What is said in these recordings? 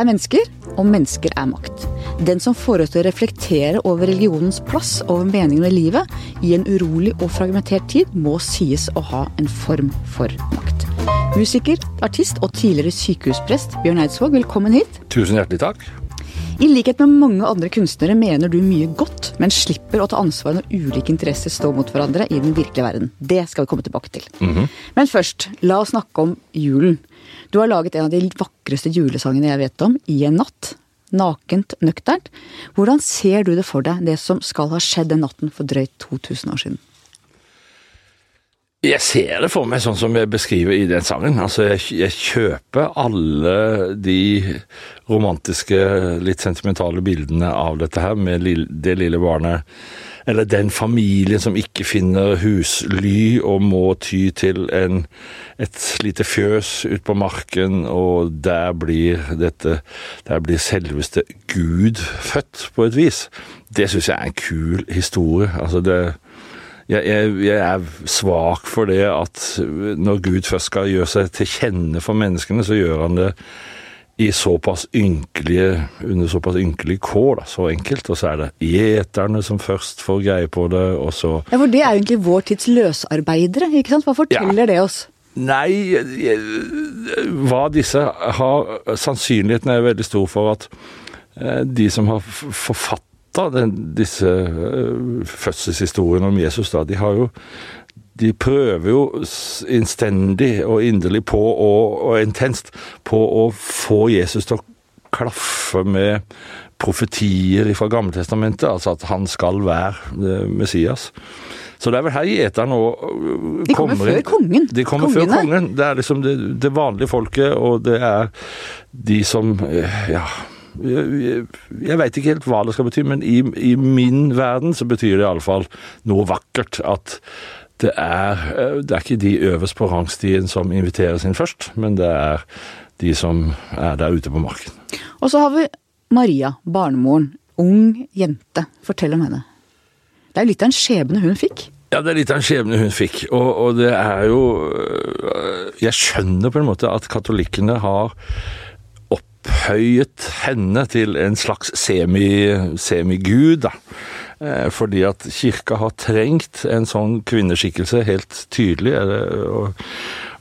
er mennesker, og mennesker er makt. Den som til å reflektere over religionens plass over meningen med livet i en urolig og fragmentert tid, må sies å ha en form for makt. Musiker, artist og tidligere sykehusprest Bjørn Eidsvåg, velkommen hit. Tusen hjertelig takk. I likhet med mange andre kunstnere mener du mye godt, men slipper å ta ansvar når ulike interesser står mot hverandre i den virkelige verden. Det skal vi komme tilbake til. Men først, la oss snakke om julen. Du har laget en av de vakreste julesangene jeg vet om, I en natt. Nakent, nøkternt. Hvordan ser du det for deg, det som skal ha skjedd den natten for drøyt 2000 år siden? Jeg ser det for meg sånn som jeg beskriver i den sangen. Altså, jeg, jeg kjøper alle de romantiske, litt sentimentale bildene av dette her, med det lille barnet. Eller den familien som ikke finner husly og må ty til en, et lite fjøs ute på marken, og der blir dette Der blir selveste Gud født, på et vis. Det syns jeg er en kul historie. Altså, det jeg, jeg, jeg, er svak for det at når Gud først skal gjøre seg til kjenne for menneskene, så gjør han det i såpass ynkelige, under såpass ynkelige kår, da, så enkelt. Og så er det gjeterne som først får greie på det, og så Ja, For det er jo egentlig vår tids løsarbeidere, ikke sant? Hva forteller Ja. det oss? Nei, hva disse har Sannsynligheten er veldig stor for at eh, de som har forfatta disse eh, fødselshistoriene om Jesus, da, de har jo de prøver jo innstendig og inderlig på og, og intenst på å få Jesus til å klaffe med profetier fra Gammeltestamentet, altså at han skal være eh, Messias. Så det er vel her gjeterne nå øh, De kommer før kongen. De kommer Kongene. før kongen. Det er liksom det, det vanlige folket, og det er de som eh, Ja. Jeg, jeg veit ikke helt hva det skal bety, men i, i min verden så betyr det iallfall noe vakkert. At det er, eh, det er ikke de øverst på rangstien som inviteres inn først, men det er de som er der ute på marken. Og så har vi Maria, barnemoren. Ung jente. Fortell om henne. Det er jo litt av en skjebne hun fikk. Ja, det er litt av en skjebne hun fikk, og, og det er jo øh, Jeg skjønner på en måte at katolikkene har opphøyet henne til en slags semi- semigud, da. Eh, Fordi at kirka har trengt en sånn kvinneskikkelse helt tydelig. Og,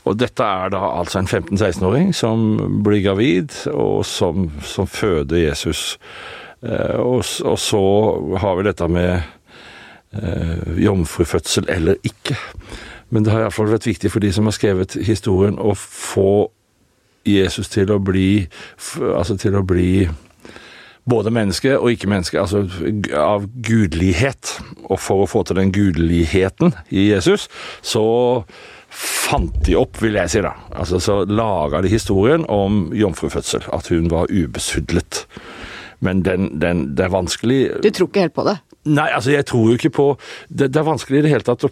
og dette er da altså en 15-16-åring som blir gravid, og som, som føder Jesus. Eh, Og, og så har vi dette med eh, jomfrufødsel eller ikke. Men det har iallfall vært viktig for de som har skrevet historien, å få Jesus til å bli Altså til å bli både menneske og ikke-menneske, altså av gudelighet. Og for å få til den gudeligheten i Jesus, så fant de opp, vil jeg si da. Altså Så laga de historien om jomfrufødsel, at hun var ubesudlet. Men den, den, det er vanskelig Du tror ikke helt på det? Nei, altså jeg tror jo ikke på Det, det er vanskelig i det hele tatt å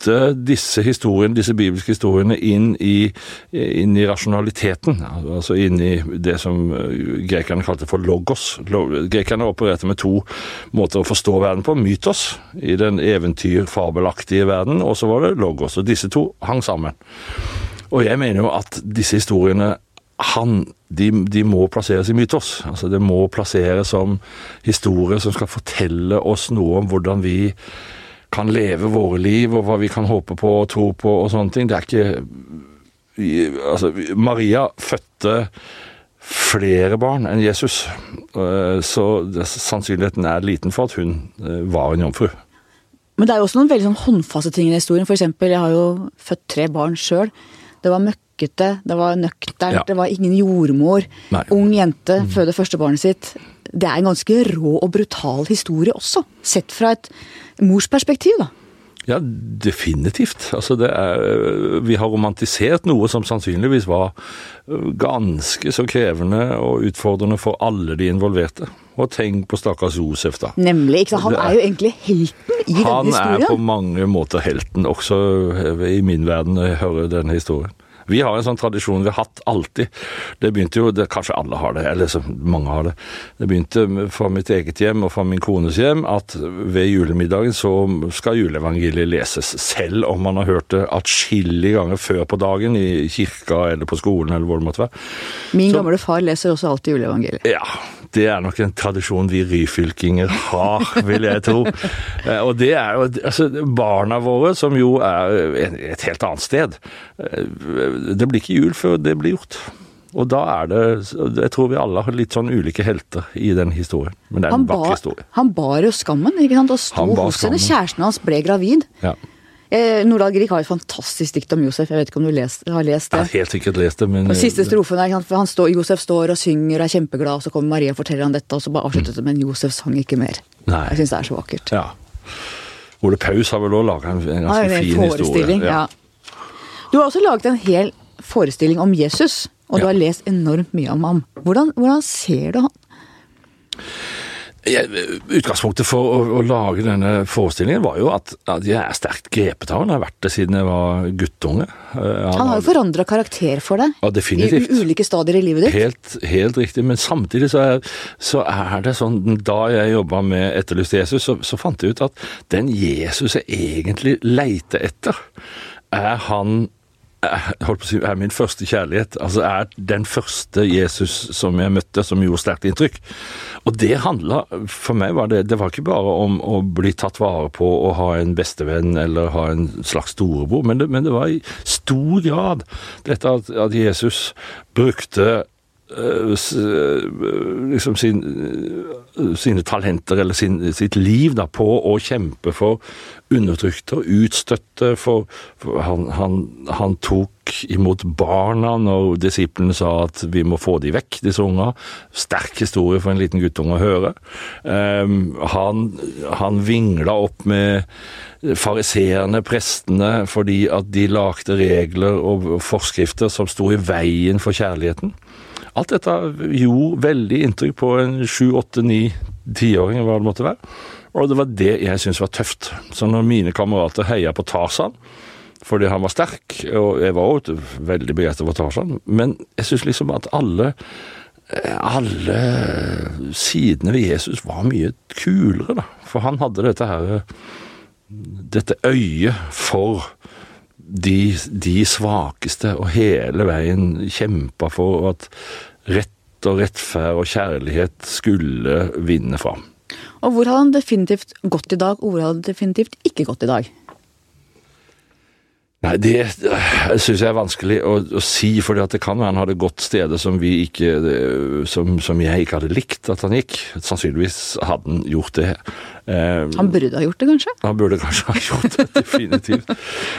putte disse historiene, disse bibelske historiene inn i, inn i rasjonaliteten. Altså inn i det som eh, grekerne kalte for logos. Grekerne opererte med to måter å forstå verden på. Mytos i den eventyr-fabelaktige verden, og så var det logos. Og disse to hang sammen. Og jeg mener jo at disse historiene han, de, de må plasseres i mytos. Altså Det må plasseres som historier som skal fortelle oss noe om hvordan vi kan leve våre liv, og hva vi kan håpe på og tro på og sånne ting. Det er ikke Altså, Maria fødte flere barn enn Jesus, Eh, så sannsynligheten er liten for at hun eh, var en jomfru. Men det er jo også noen veldig sånn håndfaste ting i historien. For eksempel, jeg har jo født tre barn sjøl. Det var møkkete, det var nøkternt, Ja. det var ingen jordmor. Nei. Ung jente føder første barnet sitt. Det er en ganske rå og brutal historie også, sett fra et morsperspektiv, da. Ja, definitivt. Altså det er, vi har romantisert noe som sannsynligvis var øh, ganske så krevende og utfordrende for alle de involverte. Og tenk på stakkars Josef, da. Nemlig. ikke sant? Han er- jo egentlig helten i Han denne er på mange måter helten, også i min verden, når jeg hører denne historien. Vi har en sånn tradisjon vi har hatt alltid. Det begynte jo, det, kanskje alle har det, eller så mange har det. Det begynte fra mitt eget hjem og fra min kones hjem at ved julemiddagen så skal juleevangeliet leses. Selv om man har hørt det atskillige ganger før på dagen i kirka eller på skolen eller hvor det måtte være. Min så, gamle far leser også alltid juleevangeliet. Ja, det er nok en tradisjon vi ryfylkinger har, vil jeg tro. Eh, og det er jo altså, barna våre, som jo er et helt annet sted. Eh, det blir ikke jul før det blir gjort. Og da er det Jeg tror vi alle har litt sånn ulike helter i den historien. Men det er en vakker historie. Han bar jo skammen, ikke sant, og sto hos henne. Kjæresten hans ble gravid. Ja. Eh, Nordahl Grieg har et fantastisk dikt om Josef. Jeg vet ikke om du lest, har lest det? Jeg har helt sikkert lest det, men... Og siste strofen er, han står, Josef står og synger og er kjempeglad, og så kommer Maria og forteller han dette, og så bare avsluttes det, men Josef sang ikke mer. Nei. Jeg syns det er så vakkert. Ja. Ole Paus har vel òg laga en, en ganske ja, fin historie. Ja. ja. Du har også laget en hel forestilling om Jesus, og du har lest enormt mye om ham. Hvordan, hvordan ser du han? Utgangspunktet for å, å, lage denne forestillingen var jo at, at jeg er sterkt grepet av han. Har vært det siden jeg var guttunge. Han, eh, han har jo forandra karakter for deg ja, definitivt. i ulike stadier i livet ditt. Helt, helt riktig, men samtidig så er, så er, det sånn Da jeg jobba med Etterlyst Jesus, så, så, fant jeg ut at den Jesus jeg egentlig leiter etter, er han holdt på å si, er min første kjærlighet. Altså er den første Jesus som jeg møtte, som gjorde sterkt inntrykk. Og det handla For meg var det Det var ikke bare om å bli tatt vare på og ha en bestevenn eller ha en slags storebror, men det, men det var i stor grad dette at, at Jesus brukte Eh, eh, liksom sin, eh, sine talenter eller sin, sitt liv da, på å kjempe for undertrykte og utstøtte. For, for han, han, han, tok imot barna når disiplene sa at vi må få de vekk, disse unga. Sterk historie for en liten guttunge å høre. Um, han, han vingla opp med fariseerne, prestene, fordi at de lagde regler og forskrifter som sto i veien for kjærligheten. Alt dette gjorde veldig inntrykk på en sju, åtte, ni tiåring, hva det måtte være. Og det var det jeg syntes var tøft. Så når mine kamerater heia på Tarzan fordi han var sterk, og jeg var òg veldig begeistret for Tarzan, men jeg syns liksom at alle alle sidene ved Jesus var mye kulere, da. For han hadde dette her Dette øyet for de, de svakeste, og hele veien kjempa for at rett og rettferd og kjærlighet skulle vinne fram. Og hvor hadde han definitivt gått i dag, og hvor hadde han definitivt ikke gått i dag? Nei, det syns jeg er vanskelig å, å si, for det kan være han hadde gått steder som, vi ikke, som, som, jeg ikke hadde likt at han gikk. Sannsynligvis hadde han gjort det. Um, han burde ha gjort det, kanskje? Han burde kanskje ha gjort det, definitivt.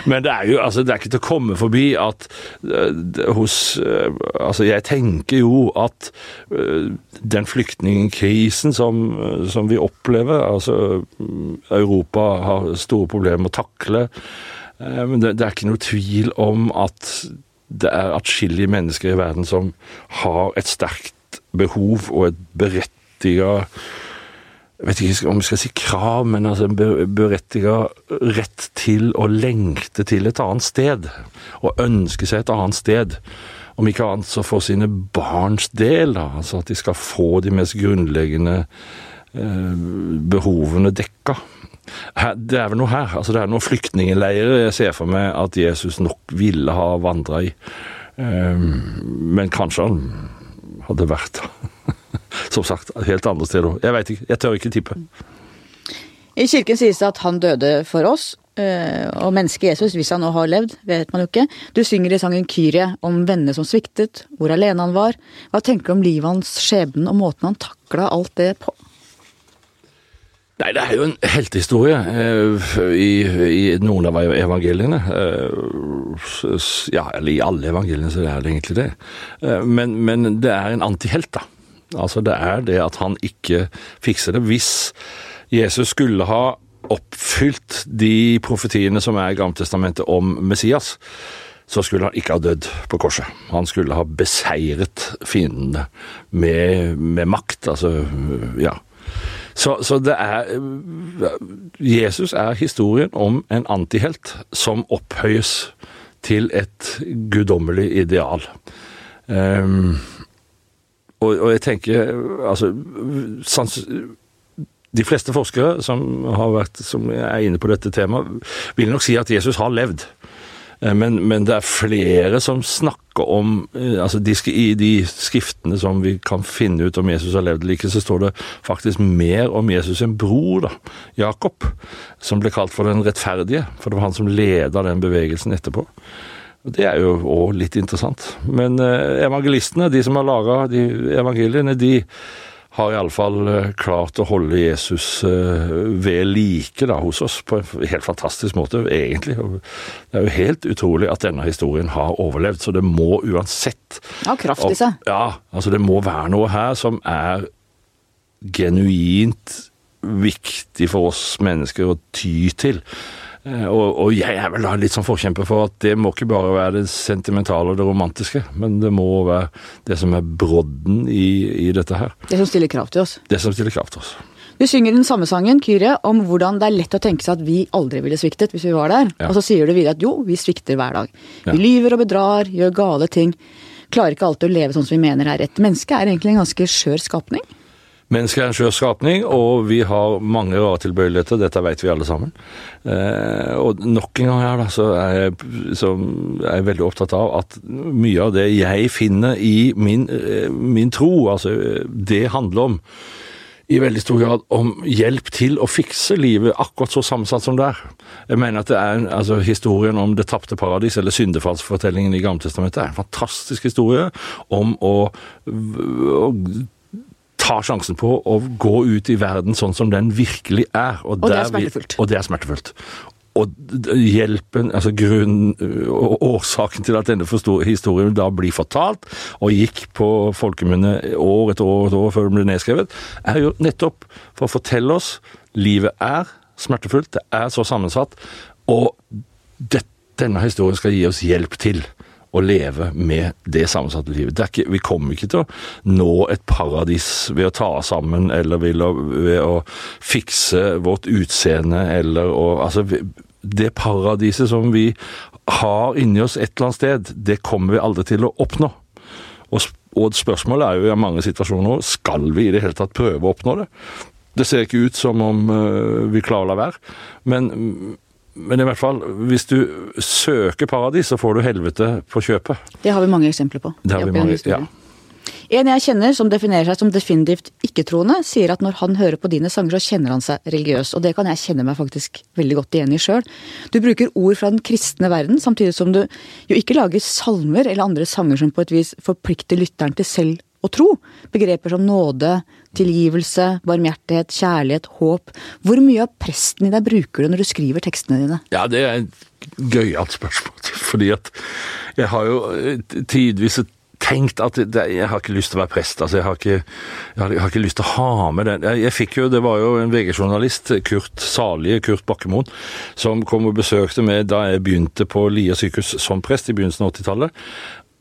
Men det er jo altså, det er ikke til å komme forbi at uh, hos uh, Altså, jeg tenker jo at uh, den flyktningkrisen som, som vi opplever, altså Europa har store problemer med å takle Eh, men det, det er ikke noe tvil om at det er atskillige mennesker i verden som har et sterkt behov og et berettiga jeg vet ikke om vi skal si krav, men altså en berettiga rett til å lengte til et annet sted. Og ønske seg et annet sted. Om ikke annet så for sine barns del, da. Altså at de skal få de mest grunnleggende eh, behovene dekka det er vel noe her. altså Det er noen flyktningleirer jeg ser for meg at Jesus nok ville ha vandra i. Ehm, men kanskje han hadde vært som sagt, helt andre steder. Jeg veit ikke. Jeg tør ikke tippe. I kirken sies det at han døde for oss, eh, og mennesket Jesus, hvis han nå har levd, vet man jo ikke. Du synger i sangen Kyrie om vennene som sviktet, hvor alene han var. Hva tenker du om livet hans, skjebnen og måten han takla alt det på? Nei, det er jo en heltehistorie eh, i, i, noen av evangeliene. Eh, ja, eller i alle evangeliene så er det egentlig det. Eh, men, men, det er en antihelt, da. Altså det er det at han ikke fikser det. Hvis Jesus skulle ha oppfylt de profetiene som er i Gammeltestamentet om Messias, så skulle han ikke ha dødd på korset. Han skulle ha beseiret fiendene med, med makt, altså ja. Så, så, det er Jesus er historien om en antihelt som opphøyes til et guddommelig ideal. Um, og, og, jeg tenker altså sans, De fleste forskere som, vært, som er inne på dette temaet, vil nok si at Jesus har levd. Eh, men, men, det er flere som snakker om eh, altså de, I de skriftene som vi kan finne ut om Jesus har levd like, så står det faktisk mer om Jesus sin bror, da, Jakob, som ble kalt for den rettferdige. For det var han som leda den bevegelsen etterpå. Det er jo òg litt interessant. Men eh, evangelistene, de som har laga evangeliene, de har iallfall eh, klart å holde Jesus eh, ved like da, hos oss på en helt fantastisk måte, egentlig. Det er jo helt utrolig at denne historien har overlevd, så det må uansett Ja, kraft i seg. Ja, altså det må være noe her som er genuint viktig for oss mennesker å ty til. Eh, og, og, jeg er vel da litt sånn forkjemper for at det må ikke bare være det sentimentale og det romantiske, men det må være det som er brodden i, i dette her. Det som stiller krav til oss. Det som stiller krav til oss. Du synger den samme sangen, Kyrie, om hvordan det er lett å tenke seg at vi aldri ville sviktet hvis vi var der. Ja. Og så sier du videre at jo, vi svikter hver dag. Vi ja. lyver og bedrar, gjør gale ting. Klarer ikke alltid å leve sånn som vi mener er rett. Mennesket er egentlig en ganske skjør skapning. Mennesket er en skjør skapning, og vi har mange rare tilbøyeligheter. Dette vet vi alle sammen. Eh, og nok en gang her, da, så er, jeg, så er jeg veldig opptatt av at mye av det jeg finner i min, eh, min tro, altså det handler om i veldig stor grad om hjelp til å fikse livet akkurat så sammensatt som det er. Jeg mener at det er altså, Historien om det tapte paradis, eller syndefallsfortellingen i Gammeltestamentet, er en fantastisk historie om å, å tar sjansen på å gå ut i verden sånn som den virkelig er. Og, og det er smertefullt. Vi, og det er smertefullt. Og hjelpen, altså grunnen og årsaken til at denne historien da blir fortalt, og gikk på folkemunne år etter år etter år før den ble nedskrevet, er jo nettopp for å fortelle oss livet er smertefullt, det er så sammensatt, og det, denne historien skal gi oss hjelp til å leve med det sammensatte livet. Det ikke, vi kommer ikke til å nå et paradis ved å ta oss sammen, eller ved å, ved å fikse vårt utseende, eller å Altså, det paradiset som vi har inni oss et eller annet sted, det kommer vi aldri til å oppnå. Og, og spørsmålet er jo i mange situasjoner skal vi i det hele tatt prøve å oppnå det? Det ser ikke ut som om uh, vi klarer å la være. Men men i hvert fall, hvis du søker paradis, så får du helvete på kjøpet. Det har vi mange eksempler på. Det har vi mange, ja. En jeg kjenner som definerer seg som definitivt ikke-troende, sier at når han hører på dine sanger, så kjenner han seg religiøs. Og det kan jeg kjenne meg faktisk veldig godt igjen i sjøl. Du bruker ord fra den kristne verden, samtidig som du jo ikke lager salmer eller andre sanger som på et vis forplikter lytteren til selv å tro. Begreper som nåde, tilgivelse, barmhjertighet, kjærlighet, håp. Hvor mye av presten i deg bruker du når du skriver tekstene dine? Ja, det er et gøyalt spørsmål. Fordi at jeg har jo tidvis tenkt at jeg har ikke lyst til å være prest. altså Jeg har ikke, jeg har, ikke lyst til å ha med den. Jeg, jeg, fikk jo, Det var jo en VG-journalist, Kurt salige Kurt Bakkemoen, som kom og besøkte meg da jeg begynte på Lia sykehus som prest i begynnelsen av 80-tallet.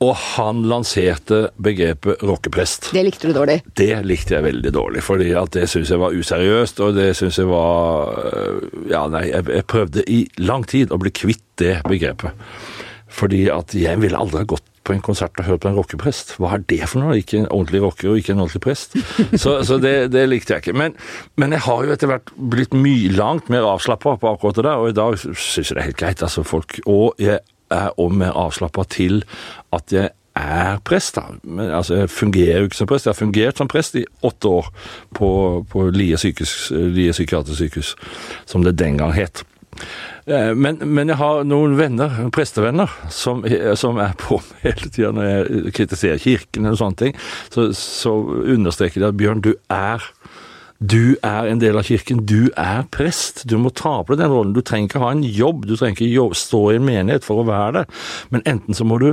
Og han lanserte begrepet rockeprest. Det likte du dårlig? Det likte jeg veldig dårlig, fordi at det syns jeg var useriøst, og det syns jeg var Ja, nei, jeg, jeg, prøvde i lang tid å bli kvitt det begrepet. Fordi at jeg ville aldri ha gått på en konsert og hørt på en rockeprest. Hva er det for noe? Ikke en ordentlig rocker og ikke en ordentlig prest. Så, så det, det, likte jeg ikke. Men, men, jeg har jo etter hvert blitt mye langt mer avslappa på akkurat det der, og i dag syns jeg det er helt greit. altså folk, Og jeg er òg mer avslappa til at jeg er prest. da. Men, altså, Jeg fungerer jo ikke som prest. Jeg har fungert som prest i åtte år på, på Lie, psykisk, Lie psykiatrisk sykehus, som det den gang het. Eh, men, men, jeg har noen venner, prestevenner, som, som er på meg hele tida når jeg kritiserer kirken og sånne ting. Så, så understreker de at Bjørn, du er du er en del av kirken, du er prest. Du må ta på deg den rollen. Du trenger ikke ha en jobb, du trenger ikke stå i en menighet for å være det. Men enten så må du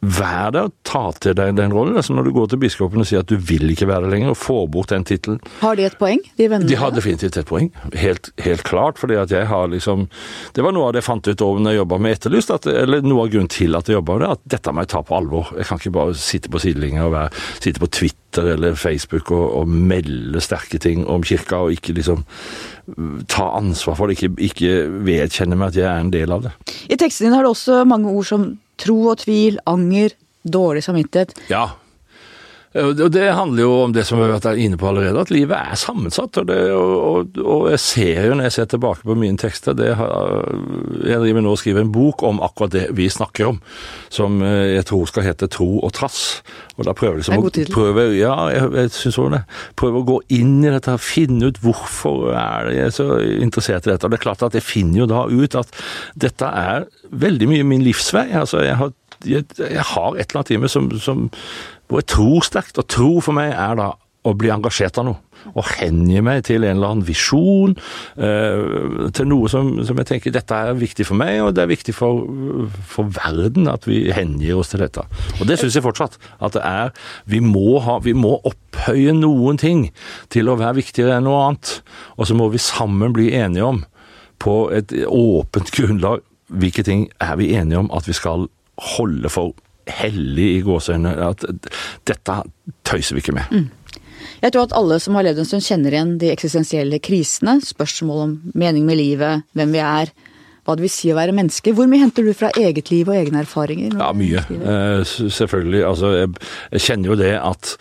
vær der og ta til deg den rollen. Altså når du går til biskopen og sier at du vil ikke være der lenger, og får bort den tittelen. Har de et poeng, de vennene? De har definitivt et poeng, helt, helt klart. fordi at jeg har liksom Det var noe av det jeg fant ut over når jeg jobba med Etterlyst, at, eller noe av grunnen til at jeg jobba med det, at dette må jeg ta på alvor. Jeg kan ikke bare sitte på sidelinja og være, sitte på Twitter eller Facebook og, og, melde sterke ting om kirka, og ikke liksom ta ansvar for det, ikke, ikke vedkjenne meg at jeg er en del av det. I teksten din har du også mange ord som tro og tvil, anger, dårlig samvittighet. Ja. Og Det handler jo om det som vi har vært inne på allerede, at livet er sammensatt. Og, det, og, og jeg ser jo når jeg ser tilbake på mine tekster har, Jeg driver nå og skriver en bok om akkurat det vi snakker om, som eh, jeg tror skal hete Tro og trass. Og da prøver liksom å prøve, ja, jeg, jeg synes også det. Prøver å gå inn i dette, finne ut hvorfor er jeg så interessert i dette. Og det er klart at jeg finner jo da ut at dette er veldig mye min livsvei. Altså, jeg har jeg, har et eller annet i meg som, som, hvor jeg tror sterkt. Og tro for meg er da å bli engasjert av noe. Og hengi meg til en eller annen visjon, eh, til noe som, som, jeg tenker dette er viktig for meg, og det er viktig for, for verden at vi hengir oss til dette. Og det syns jeg fortsatt. At det er vi må, ha, vi må opphøye noen ting til å være viktigere enn noe annet. Og så må vi sammen bli enige om, på et åpent grunnlag, hvilke ting er vi enige om at vi skal holde for hellig i gåseøynene. At dette tøyser vi ikke med. Mm. Jeg tror at alle som har levd en stund kjenner igjen de eksistensielle krisene. Spørsmål om mening med livet, hvem vi er, hva det vil si å være menneske. Hvor mye henter du fra eget liv og egne erfaringer? Ja, mye. Eh, selvfølgelig. Altså, jeg, jeg, kjenner jo det at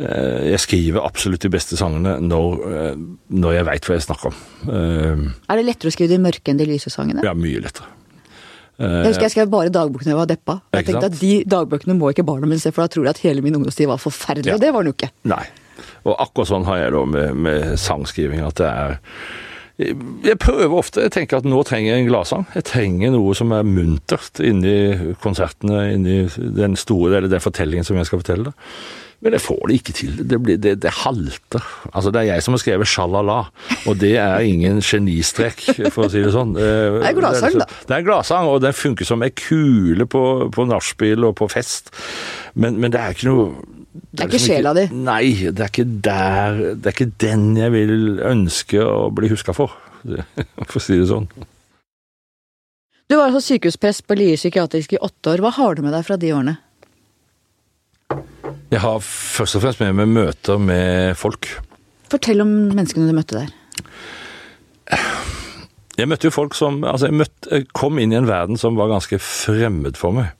eh, jeg skriver absolutt de beste sangene når, eh, når jeg veit hva jeg snakker om. Er det lettere å skrive de mørke enn de lyse sangene? Ja, mye lettere. Jeg husker jeg skrev bare dagbok da jeg var deppa. Jeg tenkte at De dagbøkene må ikke barna mine se, for da tror de at hele min ungdomstid var forferdelig. Ja. Og det var den jo ikke. Nei. Og akkurat sånn har jeg da med, med sangskriving. At det er jeg prøver ofte. Jeg tenker at nå trenger jeg en gladsang. Jeg trenger noe som er muntert inni konsertene, inni den store eller den fortellingen som jeg skal fortelle. Men jeg får det ikke til. Det, blir, det, det halter. Altså, det er jeg som har skrevet 'sjalala', og det er ingen genistrek, for å si det sånn. Det er en gladsang, da. Det er en gladsang, og den funker som ei kule på, på nachspiel og på fest. Men, men, det er ikke noe det er, ikke liksom sjela di? Nei, det er ikke der Det er ikke den jeg vil ønske å bli huska for, for å si det sånn. Du var altså sykehusprest på Lier psykiatrisk i åtte år. Hva har du med deg fra de årene? Jeg har først og fremst med meg møter med folk. Fortell om menneskene du møtte der. Jeg møtte jo folk som Altså, jeg, møtte, jeg kom inn i en verden som var ganske fremmed for meg.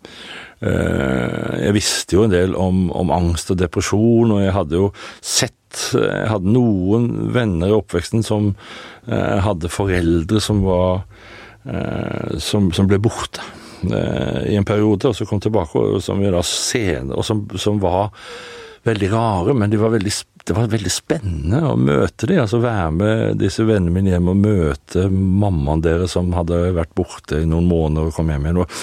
Eh, jeg visste jo en del om, om angst og depresjon, og jeg hadde jo sett Jeg hadde noen venner i oppveksten som eh, hadde foreldre som var eh, som, som ble borte. Eh, i en periode, og så kom tilbake, og som senere, og som, som, var veldig rare, men de var veldig, det var veldig spennende å møte dem. Altså være med disse vennene mine hjem og møte mammaen deres som hadde vært borte i noen måneder og kom hjem igjen. og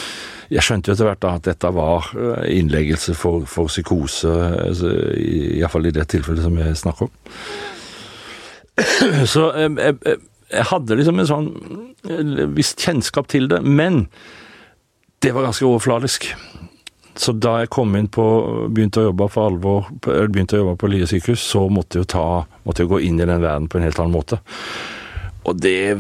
jeg skjønte jo etter hvert da at dette var eh, innleggelse for, for psykose, altså, iallfall i det tilfellet som jeg snakker om. Så jeg, jeg, jeg hadde liksom en sånn visst kjennskap til det, men det var ganske overfladisk. Så da jeg kom inn på, begynte å jobbe for alvor, begynte å jobbe på Lier sykehus, så måtte jeg, ta, måtte jeg gå inn i den verden på en helt annen måte. Og det,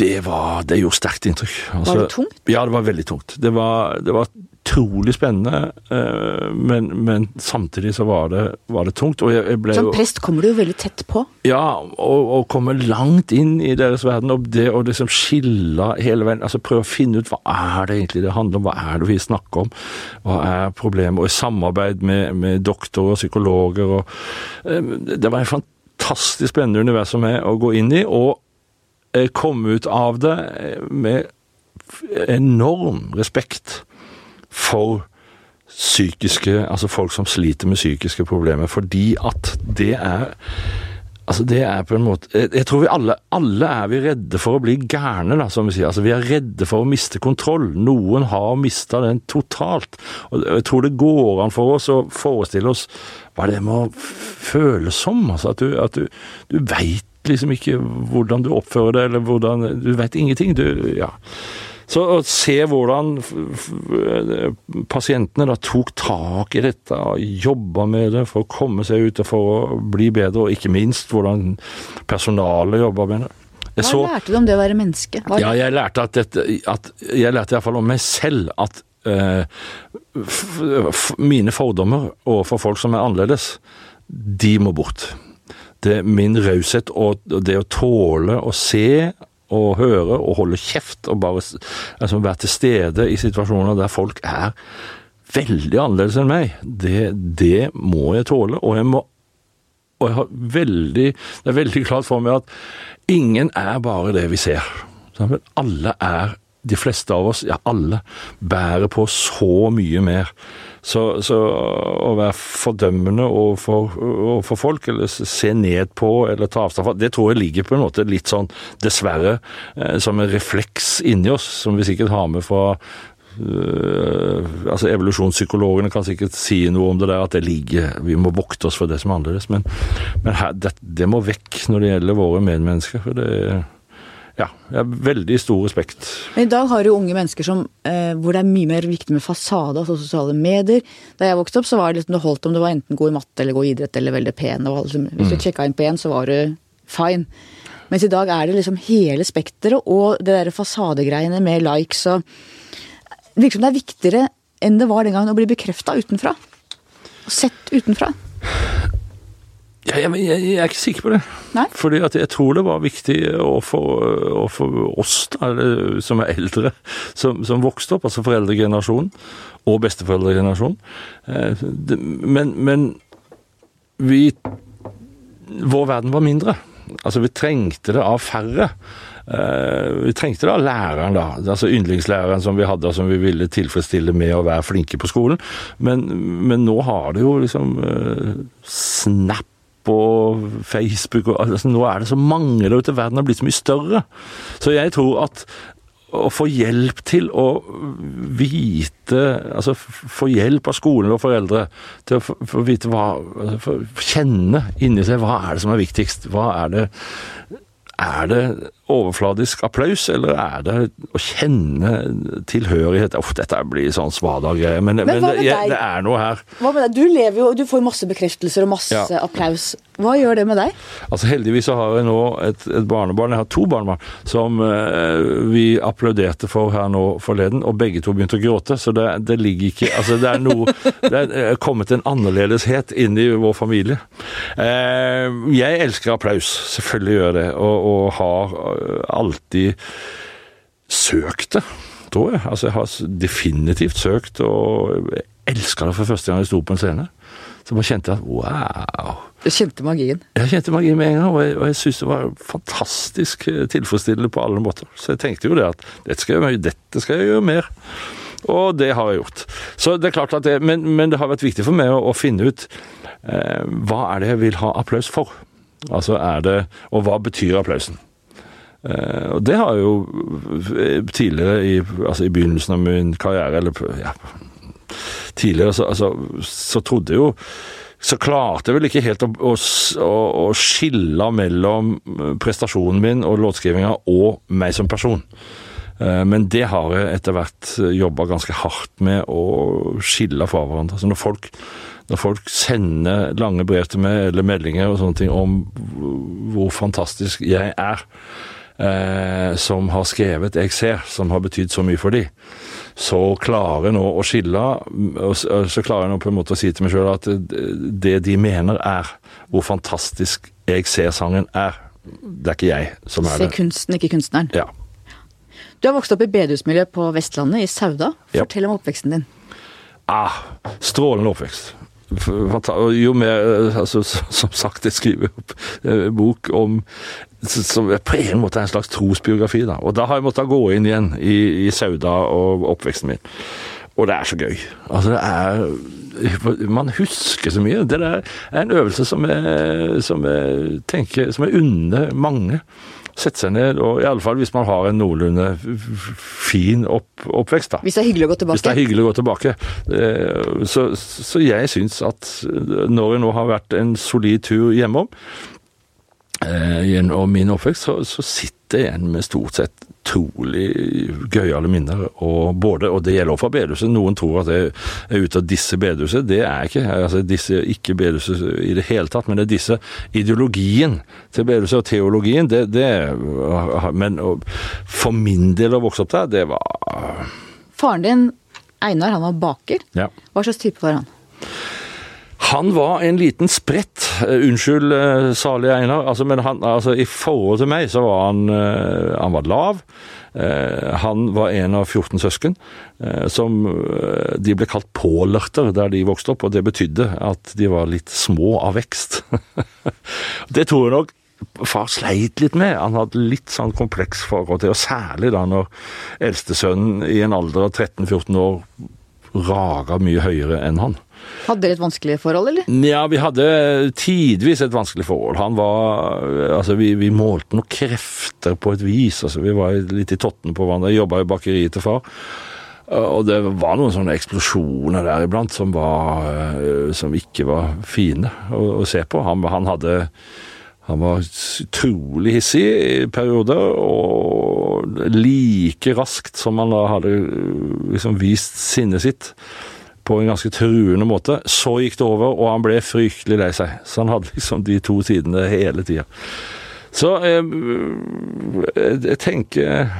det, var, det gjorde sterkt inntrykk. Altså, var det tungt? Ja, det var veldig tungt. Det var, det var utrolig spennende, eh, men, men, samtidig så var det, var det tungt. Jeg, jeg Som prest kommer du jo veldig tett på? Ja, og, og kommer langt inn i deres verden. Og det å liksom skille hele veien, altså prøve å finne ut hva er det egentlig det handler om, hva er det vi snakker om, hva er problemet? Og i samarbeid med, med doktorer og psykologer og eh, Det var en fantastisk spennende univers for meg å gå inn i, og komme ut av det med enorm respekt for psykiske Altså folk som sliter med psykiske problemer, fordi at det er Altså det er på en måte Jeg tror vi alle, alle er vi redde for å bli gærne, da, som vi sier. Altså Vi er redde for å miste kontroll. Noen har mista den totalt. Og Jeg tror det går an for oss å forestille oss hva det må føles som. Altså at du, du, du veit liksom ikke hvordan du oppfører deg, eller hvordan Du veit ingenting. Du Ja. Så å se hvordan pasientene da tok tak i dette og jobba med det for å komme seg ut og for å bli bedre, og ikke minst hvordan personalet jobba med det. Jeg Hva så, lærte du om det å være menneske? Hva? Ja, jeg lærte at, dette, at jeg lærte iallfall om meg selv at uh, mine fordommer overfor folk som er annerledes, de må bort. Det min raushet og det å tåle å se og høre og holde kjeft og bare altså, være til stede i situasjoner der folk er veldig annerledes enn meg, det, det må jeg tåle. Og jeg må og jeg har veldig, det er veldig klart for meg at ingen er bare det vi ser. Alle er de fleste av oss, ja alle, bærer på så mye mer. Så, så å være fordømmende overfor, overfor folk, eller se ned på eller ta avstand fra, det tror jeg ligger på en måte litt sånn, dessverre, eh, som en refleks inni oss, som vi sikkert har med fra Uh, altså Evolusjonspsykologene kan sikkert si noe om det der, at det ligger Vi må vokte oss for det som er annerledes. Men, men her, det, det, må vekk når det gjelder våre medmennesker. for det ja, jeg har veldig stor respekt. Men I dag har du unge mennesker som, eh, hvor det er mye mer viktig med fasade, altså sosiale medier. Da jeg vokste opp, så var det liksom det holdt om du var enten god i matte eller god i idrett eller veldig pen. Og liksom, hvis du mm. sjekka inn på én, så var du fine. Mens i dag er det liksom hele spekteret og det der fasadegreiene med likes og Det virker som det er viktigere enn det var den gangen å bli bekrefta utenfra. Sett utenfra. Jeg, jeg, jeg, er ikke sikker på det. Nei? Fordi at jeg tror det var viktig for, oss da, som er eldre, som, som, vokste opp, altså foreldregenerasjonen og besteforeldregenerasjonen. Eh, men, men vi Vår verden var mindre. Altså, vi trengte det av færre. Vi trengte da læreren, da. Altså yndlingslæreren som vi hadde, og som vi ville tilfredsstille med å være flinke på skolen. Men, men nå har det jo liksom Snap og Facebook og altså, Nå er det så mange der ute. Verden har blitt så mye større. Så jeg tror at å få hjelp til å vite Altså få hjelp av skolen og foreldre til å få vite hva altså, Kjenne inni seg hva er det som er viktigst. Hva er det er det overfladisk applaus, eller er det å kjenne tilhørighet Uff, dette blir sånn svada-greie, men, men, men det, det, er noe her. Hva med deg? Du lever jo, du får masse bekreftelser og masse ja. applaus. Hva gjør det med deg? Altså Heldigvis så har jeg nå et, et barnebarn, jeg har to barnebarn, som eh, vi applauderte for her nå forleden, og begge to begynte å gråte. Så det, det ligger ikke Altså det er noe Det er kommet en annerledeshet inn i vår familie. Eh, jeg elsker applaus, selvfølgelig gjør jeg det, og, og har eh, alltid søkt det, tror jeg. Altså jeg har definitivt søkt, og jeg elska det for første gang jeg sto på en scene. Så bare kjente jeg at wow. Du kjente magien? Jeg kjente magien med en gang, og jeg, og syntes det var fantastisk eh, tilfredsstillende på alle måter. Så jeg tenkte jo det at dette skal jeg, dette skal jeg gjøre mer. Og det har jeg gjort. Så det er klart at det, men, men det har vært viktig for meg å, å finne ut eh, hva er det jeg vil ha applaus for. Altså er det Og hva betyr applausen? Eh, og det har jeg jo eh, tidligere, i, altså i begynnelsen av min karriere, eller ja, tidligere, så, altså, så trodde jeg jo så klarte jeg vel ikke helt å, å, å, skille mellom prestasjonen min og låtskrivinga og meg som person. Eh, men det har jeg etter hvert jobba ganske hardt med å skille fra hverandre. Så når folk, når folk sender lange brev til meg eller meldinger og sånne ting om hvor fantastisk jeg er, eh, som har skrevet 'Jeg ser', som har betydd så mye for dem, så klarer jeg nå å skille Så klarer jeg nå på en måte å si til meg sjøl at det de mener, er hvor fantastisk 'Jeg ser'-sangen er. Det er ikke jeg som er det. Se kunsten, ikke kunstneren. Ja. Du har vokst opp i bedehusmiljøet på Vestlandet, i Sauda. Fortell ja. om oppveksten din. Ah, strålende oppvekst jo mer altså, Som sagt, jeg skriver opp en bok om som på en måte er en slags trosbiografi. da. Og da har jeg måttet gå inn igjen i, i Sauda og oppveksten min. Og det er så gøy. Altså, det er Man husker så mye. Det er en øvelse som jeg, som jeg tenker Som jeg unner mange sette seg ned, og i alle fall hvis man har en noenlunde fin opp, oppvekst. da. Hvis det er hyggelig å gå tilbake? Hvis det er hyggelig å gå tilbake. Eh, så, så jeg syns at når jeg nå har vært en solid tur hjemom, gjennom min oppvekst, så, så sitter jeg igjen med stort sett utrolig gøyale minner. Og, både, og det gjelder også for bedehuset. Noen tror at jeg er ute av disse bedehuset. Det er jeg ikke. Altså, disse ikke bedehuset i det hele tatt, men det er disse ideologien til bedehuset og teologien. Det, det, men for min del å vokse opp der, det var Faren din, Einar, han var baker. Ja. Hva slags type var han? Han var en liten sprett. Uh, unnskyld, salige Einar. Altså, men han, altså, i forhold til meg så var han, uh, han var lav. han var en av 14 søsken som de ble kalt pålerter der de vokste opp, og det betydde at de var litt små av vekst. det tror jeg nok far sleit litt med. Han hadde litt sånn kompleks forhold til, og særlig da når eldstesønnen i en alder av 13-14 år raga mye høyere enn han. Hadde dere et vanskelig forhold, eller? Ja, vi hadde tidvis et vanskelig forhold. Han var Altså, vi, vi målte noen krefter på et vis. Altså, vi var litt i tottene på hverandre. Jobba i bakeriet til far. Og det var noen sånne eksplosjoner der iblant som var Som ikke var fine å, å se på. Han, han hadde han var utrolig hissig i perioder, og like raskt som han da hadde liksom vist sinnet sitt på en ganske truende måte. Så gikk det over, og han ble fryktelig lei seg. Så han hadde liksom de to sidene hele tida. Så jeg, eh, jeg, tenker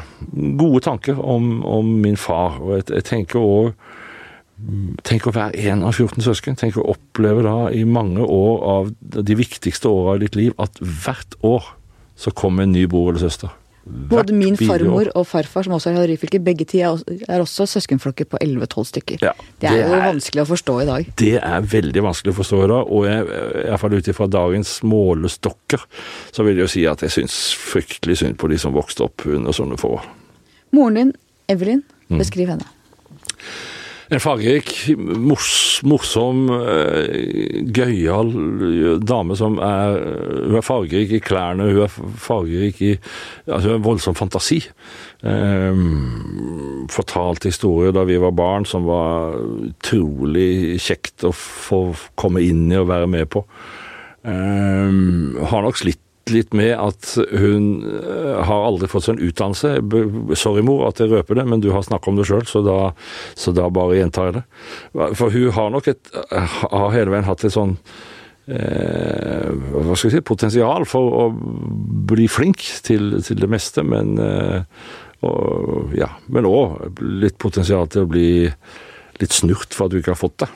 gode tanker om, om min far, og jeg, jeg tenker òg Tenk å være én av 14 søsken. Tenk å oppleve da i mange år av de viktigste åra i ditt liv at hvert år så kommer en ny bror eller søster. Både min farmor og farfar, som også er i Ryfylke, begge ti er også søskenflokker på 11-12 stykker. Ja, det, er det er jo vanskelig å forstå i dag. Det er veldig vanskelig å forstå i dag, og jeg, iallfall ut ifra dagens målestokker, så vil jeg jo si at jeg syns fryktelig synd på de som vokste opp under sånne forhold. Moren din, Evelyn, mm. beskriv henne. En fargerik, mors, morsom, uh, gøyal dame som er Hun er fargerik i klærne, hun er fargerik i Altså, hun har voldsom fantasi. Um, fortalte historier da vi var barn som var utrolig kjekt å få komme inn i og være med på. Um, har nok slitt litt med at hun eh, har aldri fått seg en utdannelse. Sorry, mor, at jeg røper det, men du har snakka om det sjøl, så, så, da bare gjentar jeg det. For hun har nok et Har hele veien hatt et sånn eh, hva skal jeg si, potensial for å bli flink til, til det meste, men eh, og, ja, men òg litt potensial til å bli litt snurt for at du ikke har fått det.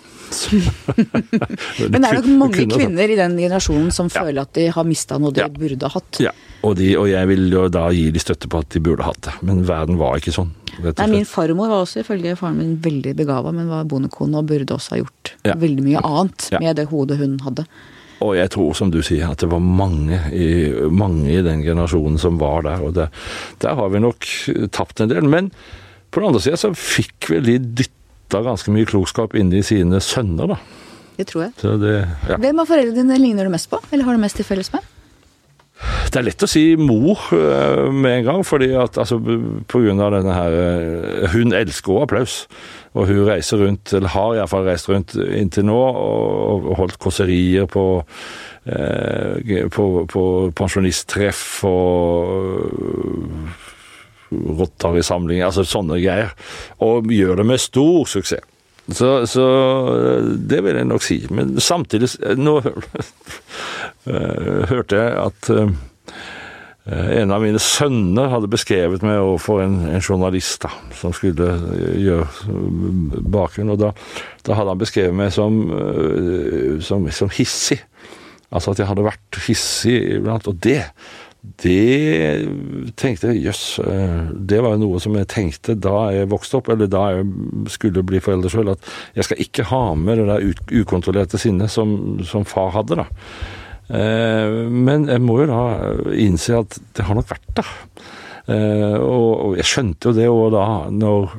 Men det er nok mange kvinner i den generasjonen som ja. føler at de har mista noe de ja. burde ha hatt. Ja, og, de, og, jeg vil jo da gi de støtte på at de burde hatt det. Men verden var ikke sånn. Nei, Min farmor var også ifølge faren min veldig begava, men var bondekone og burde også ha gjort ja. veldig mye annet med det hodet hun hadde. Og jeg tror, som du sier, at det var mange i, mange i den generasjonen som var der. Og det, der har vi nok tapt en del. Men på den andre sida så fikk vel de dytte dytta ganske mye klokskap inni sine sønner, da. Det tror jeg. Det, ja. Hvem av foreldrene dine ligner du mest på, eller har du mest til felles med? Det er lett å si mor uh, med en gang, fordi at altså, av denne her uh, Hun elsker også applaus. Og hun reiser rundt, eller har iallfall reist rundt inntil nå, og holdt kåserier på, eh, på, på pensjonisttreff og Rotary-samling, altså sånne greier. Og gjør det med stor suksess. Så, så, det vil jeg nok si. Men samtidig Nå hørte jeg at en av mine sønner hadde beskrevet meg overfor en, en journalist da, som skulle gjøre bakgrunn. Og da, da, hadde han beskrevet meg som, som, som hissig. Altså at jeg hadde vært hissig iblant. Og det det tenkte jeg jøss, eh, det var noe som jeg tenkte da jeg vokste opp, eller da jeg skulle bli forelder sjøl, at jeg skal ikke ha med det der ukontrollerte sinnet som, som far hadde, da. Eh, men jeg må jo da innse at det har nok vært der. Uh, og, jeg skjønte jo det òg da, når,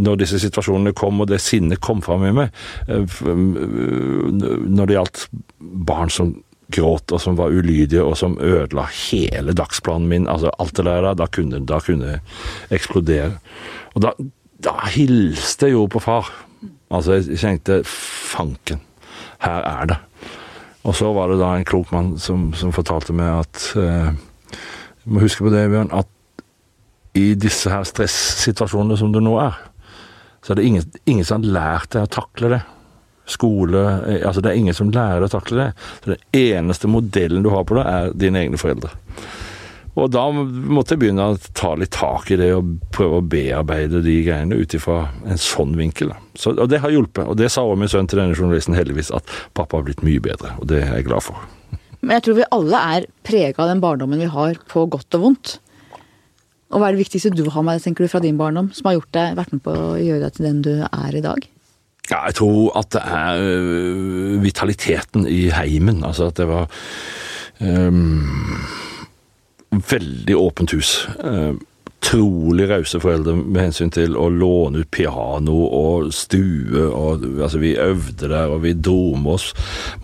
når, disse situasjonene kom, og det sinnet kom fram i meg. Når det gjaldt barn som gråt, og som var ulydige, og som ødela hele dagsplanen min. Altså alt det der, da kunne, da kunne eksplodere. Og da, da hilste jeg jo på far. Altså, jeg tenkte fanken, her er det. Og så var det da en klok mann som, som fortalte meg at eh, Du må huske på det, Bjørn, at i disse her stressituasjonene som det nå er, så er det ingen, ingen som har lært deg å takle det. Skole eh, Altså, det er ingen som lærer å takle det. Så den eneste modellen du har på det, er dine egne foreldre. Og da måtte jeg begynne å ta litt tak i det og prøve å bearbeide de greiene ut ifra en sånn vinkel. Så, og det har hjulpet. Og det sa også min sønn til denne journalisten heldigvis, at pappa har blitt mye bedre. Og det er jeg glad for. Men jeg tror vi alle er prega av den barndommen vi har, på godt og vondt. Og hva er det viktigste du har med deg, tenker du, fra din barndom, som har gjort deg, vært med på å gjøre deg til den du er i dag? Ja, jeg tror at det er øh, vitaliteten i heimen. Altså at det var um, veldig åpent hus. Uh, utrolig rause foreldre med hensyn til å låne ut piano og stue. Og, altså, vi øvde der, og vi dro med oss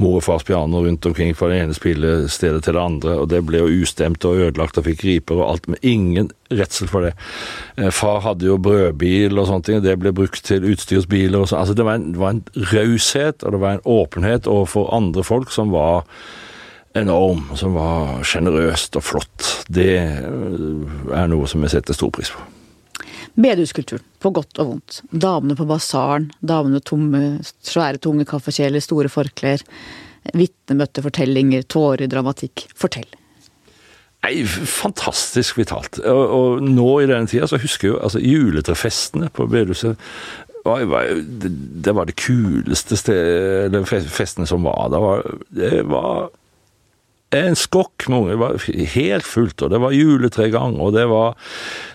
mor og fars piano rundt omkring fra det ene spillestedet til det andre. og Det ble jo ustemt og ødelagt og fikk riper og alt, men ingen redsel for det. Eh, far hadde jo brødbil og sånne ting, det ble brukt til utstyrsbiler og sånn. Altså, det var en raushet, og det var en åpenhet overfor andre folk som var enorm, som var sjenerøst og flott. Det eh, er noe som jeg setter stor pris på. Bedehuskulturen, på godt og vondt. Damene på basaren, damene med tomme, svære, tunge kaffekjeler, store forklær. Vitnemøtte fortellinger, tårer, dramatikk. Fortell. Nei, Fantastisk vitalt. Og, og, nå i denne tida så husker jeg jo altså juletrefestene på bedehuset. Det, det var det kuleste sted, festene som var. Det var, det var en skokk unger. Det var helt fullt, og det var juletregang, og det var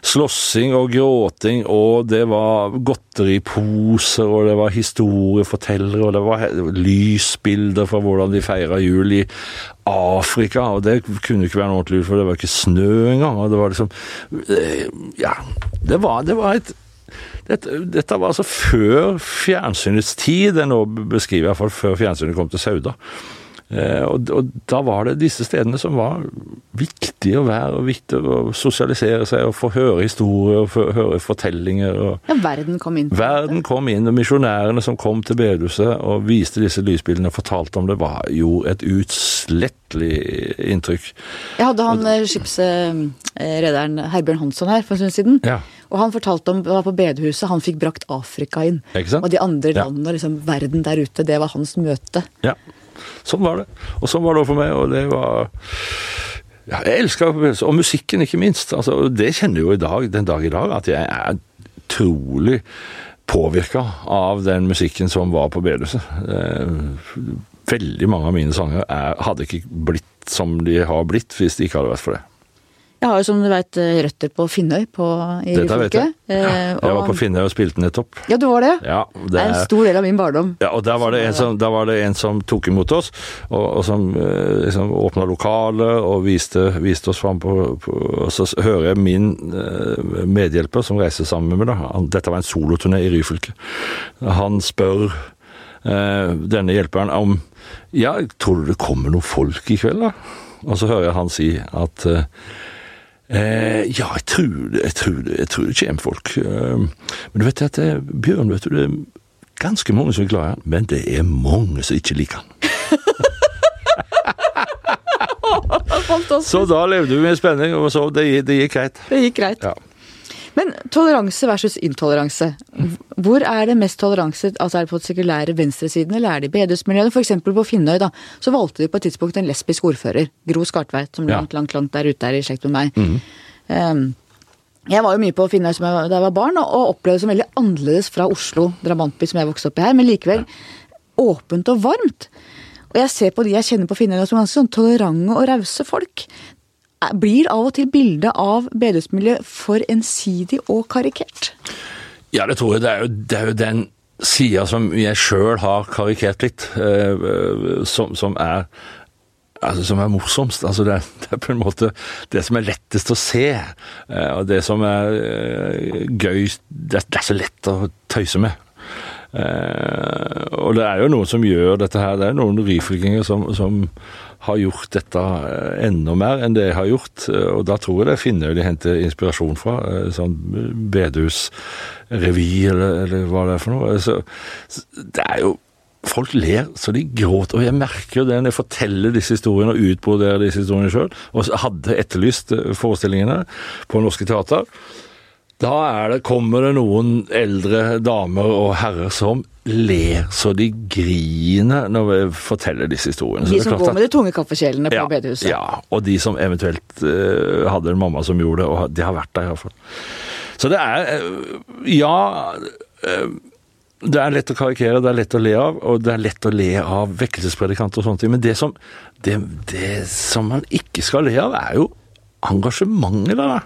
slåssing og gråting, og det var godteriposer, og det var historiefortellere, og det var lysbilder fra hvordan de feira jul i Afrika, og det kunne ikke være noe ordentlig, for det var ikke snø engang, og det var liksom eh, Ja, det var, det var et dette, dette, var altså før fjernsynets tid, det nå beskriver jeg iallfall før fjernsynet kom til Sauda. Eh, og, og, da var det disse stedene som var viktige å være, og viktige å sosialisere seg og få høre historier og få høre fortellinger. Og ja, verden kom inn. Verden kom inn, og misjonærene som kom til bedehuset og viste disse lysbildene og fortalte om det, var jo et utslettelig inntrykk. Jeg hadde han og, skipsrederen Herbjørn Hansson her for en stund siden. Ja. Og han fortalte om var på bedehuset han fikk brakt Afrika inn. Og de andre landene, ja. liksom verden der ute, det var hans møte. Ja. Sånn var det. Og sånn var det også for meg, og det var ja, Jeg elsker Og musikken, ikke minst. Altså, det kjenner jeg jo i dag, den dag i dag, at jeg er utrolig påvirka av den musikken som var på bedehuset. Eh, veldig mange av mine sanger er, hadde ikke blitt som de har blitt hvis det ikke hadde vært for det. Jeg har jo som du veit eh, røtter på Finnøy på, i Dette Ryfylke. jeg. Ja, eh, jeg var på Finnøy og spilte nettopp. Ja, du var det? Ja, det, det er en stor del av min barndom. Ja, og der var det en som, var det en som tok imot oss, og, og som eh, liksom åpna lokalet og viste, viste oss fram på, på, Og så hører jeg min uh, medhjelper som reiser sammen med meg, da. Dette var en soloturné i Ryfylke. Han spør eh, denne hjelperen om Ja, tror du det kommer noen folk i kveld, da? Og så hører jeg han si at uh, Eh, ja, jeg tror, jeg, tror, jeg tror, det kommer folk. Eh, men du vet at det, Bjørn, vet du, det er ganske mange som er glad i han, men det er mange som ikke liker han. så da levde vi med spenning, og så det, det gikk greit. Det gikk greit. Ja. Men toleranse versus intoleranse. Hvor er det mest toleranse? Altså Er det på den sekulære venstresiden, eller er det i bedehusmiljøene? F.eks. på Finnøy, da, så valgte de på et tidspunkt en lesbisk ordfører, Gro Skartveit, som langt, langt, langt der ute er i slekt med meg. Mm. Um, jeg var jo mye på Finnøy da jeg var barn, og opplevde det som veldig annerledes fra Oslo, drabantby, som jeg vokste opp i her, men likevel åpent og varmt. Og jeg ser på de jeg kjenner på Finnøy som ganske sånn tolerante og rause folk blir av og til bildet av bedehusmiljøet for ensidig og karikert? Ja, det tror jeg. Det er jo, det er jo den sida som jeg sjøl har karikert litt, uh, som, som, er Altså, som er morsomst. Altså, det, det, er på en måte det som er lettest å se. Uh, og det som er uh, gøy det, det, er så lett å tøyse med. Og det er jo noen som gjør dette her. Det er noen ryfylkinger som, som har gjort dette eh, enda mer enn det jeg har gjort. Eh, og da tror jeg det finner de henter inspirasjon fra. Eh, sånn bedehusrevy, eller, eller hva det er for noe. Så, det er jo Folk ler så de gråter, og jeg merker jo det når jeg forteller disse historiene og utbroderer disse historiene sjøl, og hadde etterlyst forestillingene på Norske Teater. Da er det, kommer det noen eldre damer og herrer som ler så de griner når vi forteller disse historiene. Så De som går med de tunge kaffekjelene på ja, bedehuset. Ja, og de som eventuelt uh, hadde en mamma som gjorde det, og de har vært der iallfall. Så det er uh, Ja. Uh, det er lett å karikere, det er lett å le av, og det er lett å le av vekkelsespredikanter og sånne ting. Men det som, det, det som man ikke skal le av, er jo engasjementet der.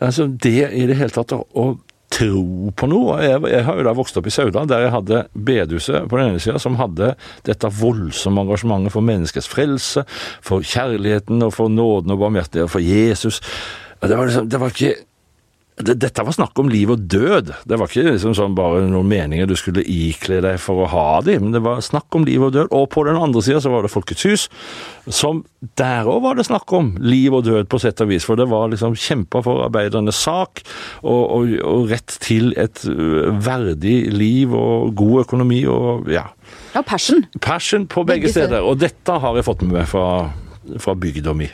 Altså det i det hele tatt å, tro på noe. Jeg, jeg har jo da vokst opp i Sauda, der jeg hadde bedehuset på den ene sida, som hadde dette voldsomme engasjementet for menneskets frelse, for kjærligheten og for nåden og barmhjertigheten, for Jesus. Det var liksom, det var ikke dette var snakk om liv og død. Det var ikke liksom sånn bare noen meninger du skulle ikle deg for å ha de, men det var snakk om liv og død. Og på den andre sida så var det Folkets hus, som der òg var det snakk om liv og død, på sett og vis. For det var liksom kjempa for arbeidernes sak, og, og, og rett til et verdig liv og god økonomi og ja. Ja, passion. Passion på begge, Begge steder. Og dette har jeg fått med meg fra, fra bygda mi.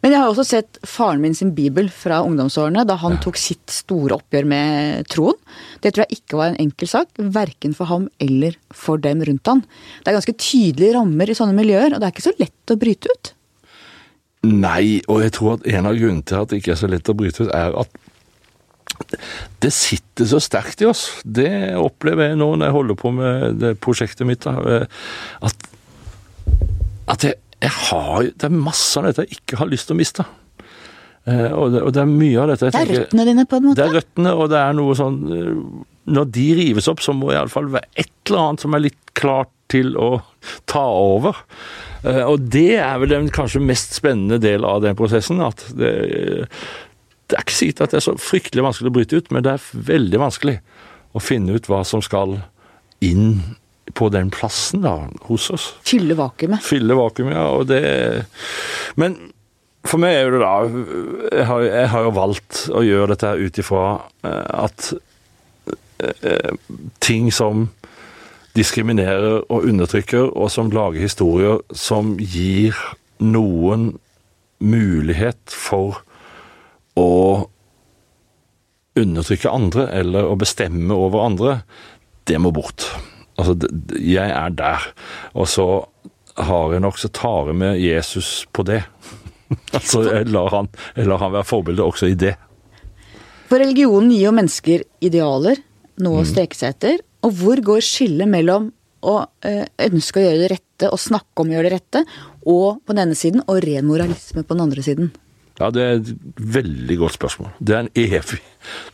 Men jeg har også sett faren min sin bibel fra ungdomsårene, da han tok sitt store oppgjør med troen. Det tror jeg ikke var en enkel sak, verken for ham eller for dem rundt han. Det er ganske tydelige rammer i sånne miljøer, og det er ikke så lett å bryte ut. Nei, og jeg tror at en av grunnene til at det ikke er så lett å bryte ut, er at det sitter så sterkt i oss. Det opplever jeg nå når jeg holder på med det prosjektet mitt. da, At, at jeg, jeg har Det er masse av dette jeg ikke har lyst til å miste. Eh, Og det, og det er mye av dette jeg Det er røttene dine, på en måte. Det er røttene, og det er noe sånn eh, Når de rives opp, så må iallfall være et eller annet som er litt klart til å ta over. Eh, Og det er vel den kanskje mest spennende del av den prosessen. At det, det er ikke sikkert at det er så fryktelig vanskelig å bryte ut, men det er veldig vanskelig å finne ut hva som skal inn på den plassen da, hos oss Fylle vakuumet. fylle vakuumet, ja, og det Men for meg er det da Jeg har, jeg har jo valgt å gjøre dette ut ifra eh, at eh, ting som diskriminerer og undertrykker, og som lager historier som gir noen mulighet for å undertrykke andre, eller å bestemme over andre, det må bort. Altså, jeg er der. Og så har jeg nok, så tar jeg med Jesus på det. altså, jeg lar, han, jeg lar han være forbilde også i det. For religionen gir jo mennesker idealer, noe å streke seg etter. Og hvor går skillet mellom å eh, ønske å gjøre det rette og snakke om å gjøre det rette, og på den ene siden, og ren moralisme på den andre siden? Ja, det er et veldig godt spørsmål. Det er en evig,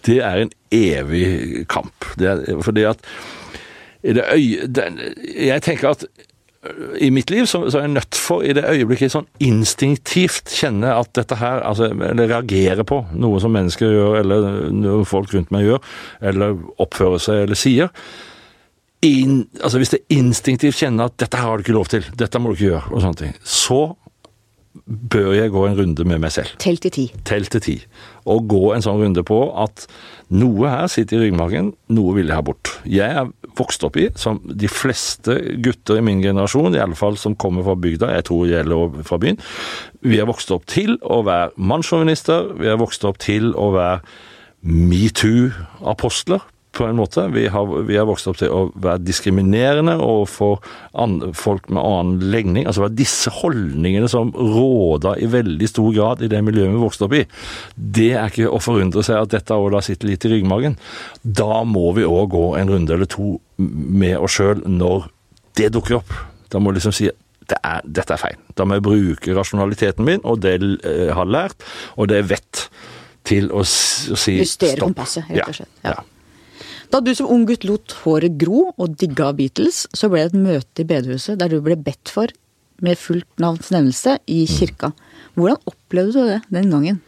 det er en evig kamp. Det er, fordi at i det øye, det, Jeg tenker at øh, i mitt liv så, så er jeg nødt for i det øyeblikket sånn instinktivt kjenne at dette her, altså, eller reagere på noe som mennesker gjør, eller noe folk rundt meg gjør, eller oppfører seg eller sier. In, altså Hvis jeg instinktivt kjenner at dette her har du ikke lov til, dette må du ikke gjøre, og sånne ting, så bør jeg gå en runde med meg selv Tell til ti. tell til ti. Og gå en sånn runde på at noe her sitter i ryggmargen, noe vil jeg ha bort. Jeg er vokst opp i, som de fleste gutter i min generasjon, i alle fall som kommer fra bygda, jeg tror det gjelder fra byen, vi er vokst opp til å være mannssjåvinister, vi er vokst opp til å være metoo-apostler, på en måte. Vi har, vi har vokst opp til å være diskriminerende overfor folk med annen legning. Altså det var disse holdningene som råda i veldig stor grad i det miljøet vi vokste opp i. Det er ikke å forundre seg at dette òg da sitter litt i ryggmagen. Da må vi òg gå en runde eller to med oss sjøl når det dukker opp. Da må vi liksom si det er, dette er feil. Da må jeg bruke rasjonaliteten min og det jeg har lært, og det jeg vet, til å, si Justere stopp. kompasset, rett og slett. Ja. Ja. Da du som ung gutt lot håret gro og digga Beatles, så ble det et møte i bedehuset der du ble bedt for med fullt navns nevnelse i kirka. Hvordan opplevde du det den gangen?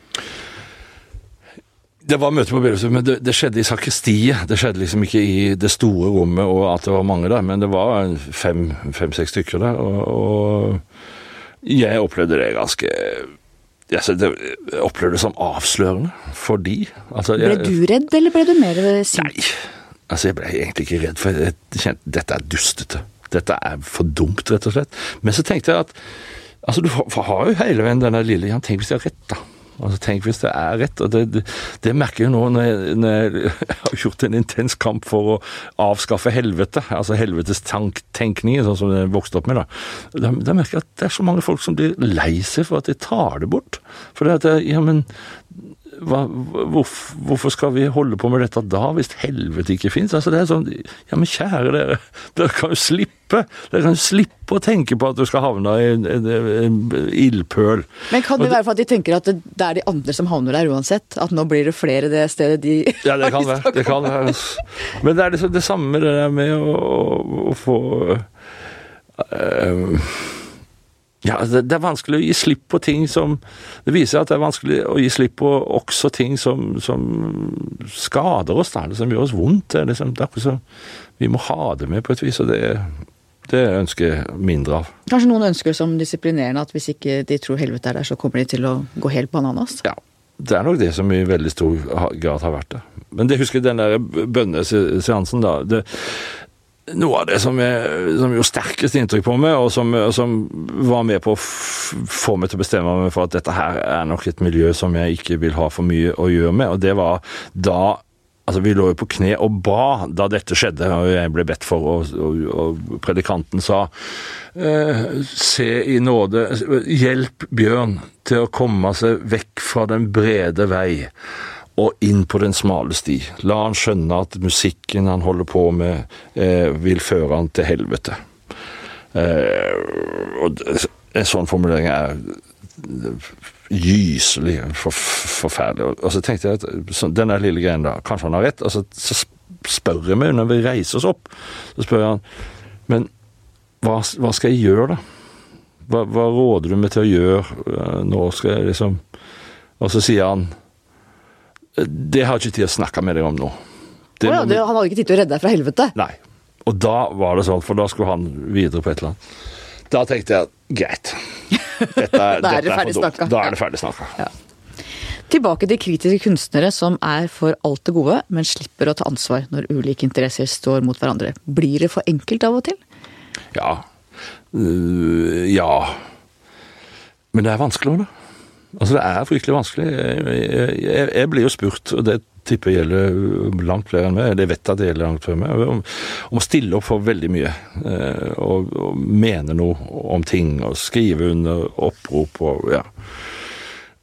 Det var møte på bedehuset, men det, det skjedde i sakristiet. Det skjedde liksom ikke i det store rommet og at det var mange der, men det var fem-seks fem, stykker der. Og, og jeg opplevde det ganske jeg, det, jeg opplevde det som avslørende fordi altså, jeg, Ble du redd, eller ble du mer sint? Nei. Altså, jeg ble egentlig ikke redd, for jeg kjente dette er dustete. Dette er for dumt, rett og slett. Men så tenkte jeg at altså, du har har jo hele veien denne lille Jan, tenk hvis de har rett, da. Altså, Tenk hvis det er rett. og Det, det, det merker jeg nå når jeg, når jeg har gjort en intens kamp for å avskaffe helvete. Altså helvetes tank, tenkning, sånn som jeg vokste opp med. Da. da Da merker jeg at det er så mange folk som blir lei seg for at de tar det bort. For det at, ja, men hva, hvorfor, hvorfor skal vi holde på med dette da, hvis helvete ikke fins? Altså, det er sånn Ja, men kjære dere, dere kan jo slippe. Dere kan jo slippe å tenke på at du skal havne i en, en, en ildpøl. Men kan det være for at de tenker at det, det er de andre som havner der uansett? At nå blir det flere det stedet de Ja, det kan være. Det kan være. Men det er liksom det samme med det der med å, å, å få uh, ja, det, er vanskelig å gi slipp på ting som Det viser at det er vanskelig å gi slipp på også ting som, som skader oss, da, som gjør oss vondt. Det er, liksom, det er akkurat som vi må ha det med på et vis, og det, det ønsker jeg mindre av. Kanskje noen ønsker som disiplinerende at hvis ikke de tror helvete er der, så kommer de til å gå helt bananas? Ja. Det er nok det som i veldig stor grad har vært det. Men det husker den der bønneseansen, da. Det, noe av det som, jeg, som gjorde sterkest inntrykk på meg, og som, som var med på å få meg til å bestemme meg for at dette her er nok et miljø som jeg ikke vil ha for mye å gjøre med, og det var da Altså, Vi lå jo på kne og ba da dette skjedde, og jeg ble bedt for, og, og, og predikanten sa eh, Se i nåde Hjelp Bjørn til å komme seg vekk fra den brede vei og inn på den smale sti. La han skjønne at musikken han holder på med, eh, vil føre han til helvete. Eh, og en sånn formulering er gyselig for, forferdelig. Og så tenkte jeg at så, denne lille greien da, kanskje han har rett. Og så, spør jeg meg når vi reiser oss opp, så spør jeg han Men hva, hva skal jeg gjøre, da? Hva, hva råder du meg til å gjøre? Nå skal jeg liksom Og så sier han det har jeg ikke tid å snakke med deg om nå. Det, oh ja, det, han hadde ikke tid til å redde deg fra helvete? Nei. Og da var det sånn, for da skulle han videre på et eller annet. Da tenkte jeg greit. Dette, da er det ferdig snakka. Da er det ferdig snakka. Ja. Tilbake til kritiske kunstnere som er for alt det gode, men slipper å ta ansvar når ulike interesser står mot hverandre. Blir det for enkelt av og til? Ja. Uh, ja. Men det er vanskelig, da. Altså, det er fryktelig vanskelig. Jeg, jeg, jeg blir jo spurt, og det tipper gjelder langt flere enn meg, det vet jeg at det gjelder langt flere enn meg, om, om, å stille opp for veldig mye. Eh, og, og, mene noe om ting, og skrive under opprop og ja.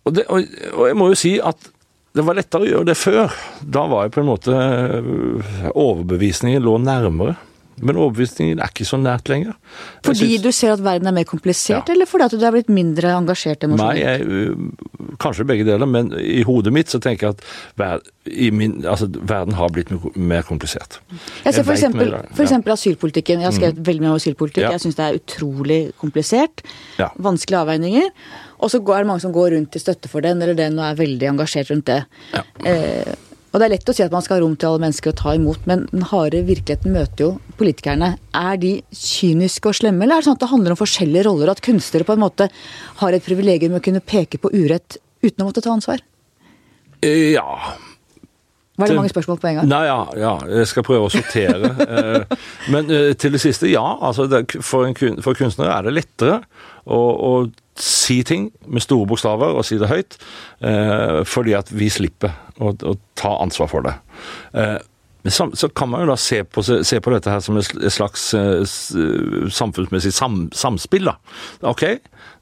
Og, det, og, og jeg må jo si at det var lettere å gjøre det før. Da var jeg på en måte Overbevisningen lå nærmere. Men overbevisningen er ikke så nært lenger. Fordi synes... du ser at verden er mer komplisert, ja. eller fordi at du er blitt mindre engasjert emosjonelt? Nei, jeg, kanskje begge deler, men i hodet mitt så tenker jeg at ver, min, altså, verden har blitt mer komplisert. Jeg ser for, eksempel, mer, for eksempel asylpolitikken. Jeg har skrevet mm. veldig mye om asylpolitikk. Ja. Jeg syns det er utrolig komplisert. Ja. Vanskelige avveininger. Og så er det mange som går rundt til støtte for den eller den og er veldig engasjert rundt det. Ja. Eh, og det er lett å si at man skal ha rom til alle mennesker å ta imot, men den harde virkeligheten møter jo politikerne. Er de kyniske og slemme, eller er det sånn at det handler om forskjellige roller, at kunstnere på en måte har et privilegium med å kunne peke på urett uten å måtte ta ansvar? Ja. Var det mange spørsmål på en gang? Nei, ja, ja. Jeg skal prøve å sortere. Eh, men eh, til det siste, ja. Altså, for, en, for kunstnere er det lettere å, å si ting med store bokstaver og si det høyt, eh, fordi at vi slipper å, å ta ansvar for det. Eh, men så, så, kan man jo da se på, se på, dette her som et slags eh, samfunnsmessig sam, samspill. da. Ok,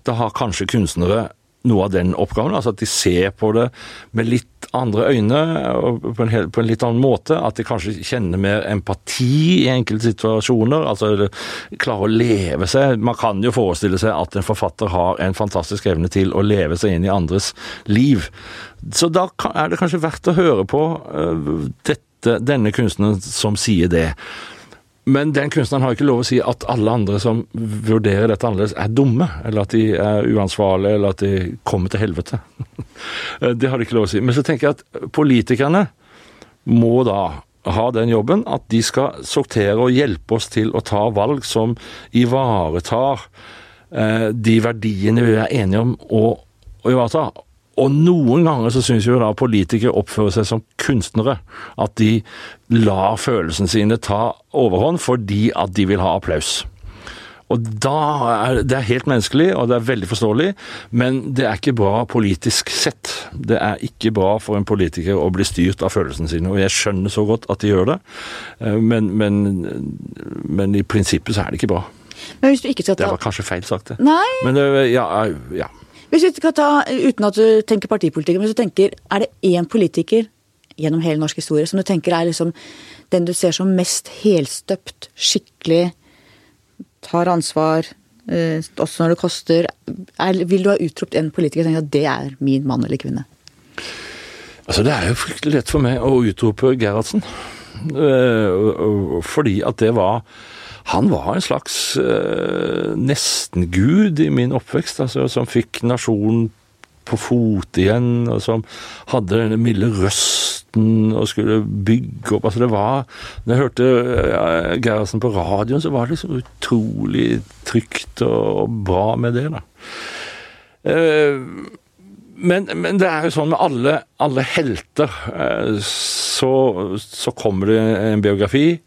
da har kanskje kunstnere noe av den oppgaven. Altså at de ser på det med litt andre øyne og på en, på en, litt annen måte. At de kanskje kjenner mer empati i enkelte situasjoner. Altså klarer å leve seg Man kan jo forestille seg at en forfatter har en fantastisk evne til å leve seg inn i andres liv. Så da er det kanskje verdt å høre på uh, dette, denne kunstneren som sier det. Men den kunstneren har ikke lov å si at alle andre som vurderer dette annerledes, er dumme, eller at de er uansvarlige, eller at de kommer til helvete. det har de ikke lov å si. Men så tenker jeg at politikerne må da ha den jobben at de skal sortere og hjelpe oss til å ta valg som ivaretar eh, de verdiene vi er enige om å, å ivareta. Og noen ganger så syns jo da politikere oppfører seg som kunstnere. At de lar følelsene sine ta overhånd fordi at de vil ha applaus. Og da er det er helt menneskelig, og det er veldig forståelig, men det er ikke bra politisk sett. Det er ikke bra for en politiker å bli styrt av følelsene sine, og jeg skjønner så godt at de gjør det, eh, men, men, men i prinsippet så er det ikke bra. Men hvis du ikke ta Det var kanskje feil sagt, det. Nei, Men ja, ja. hvis du skal ta, uten at du tenker partipolitikk, men hvis du tenker, er det én politiker gjennom hele norsk historie som du tenker er liksom den du ser som mest helstøpt, skikkelig, tar ansvar, eh, også når det koster er, Vil du ha utropt en politiker og tenkt at det er min mann eller kvinne? Altså, det er jo fryktelig lett for meg å utrope Gerhardsen. Eh, fordi at det var Han var en slags uh, nesten-gud i min oppvekst, altså, som fikk nasjonen på fote igjen, og som hadde denne milde røsten og skulle bygge opp. Altså, det var Når jeg hørte ja, Gerhardsen på radioen, så var det liksom utrolig trygt og bra med det, da. Eh, men, men det er jo sånn med alle, alle helter. eh, Så, så kommer det en biografi,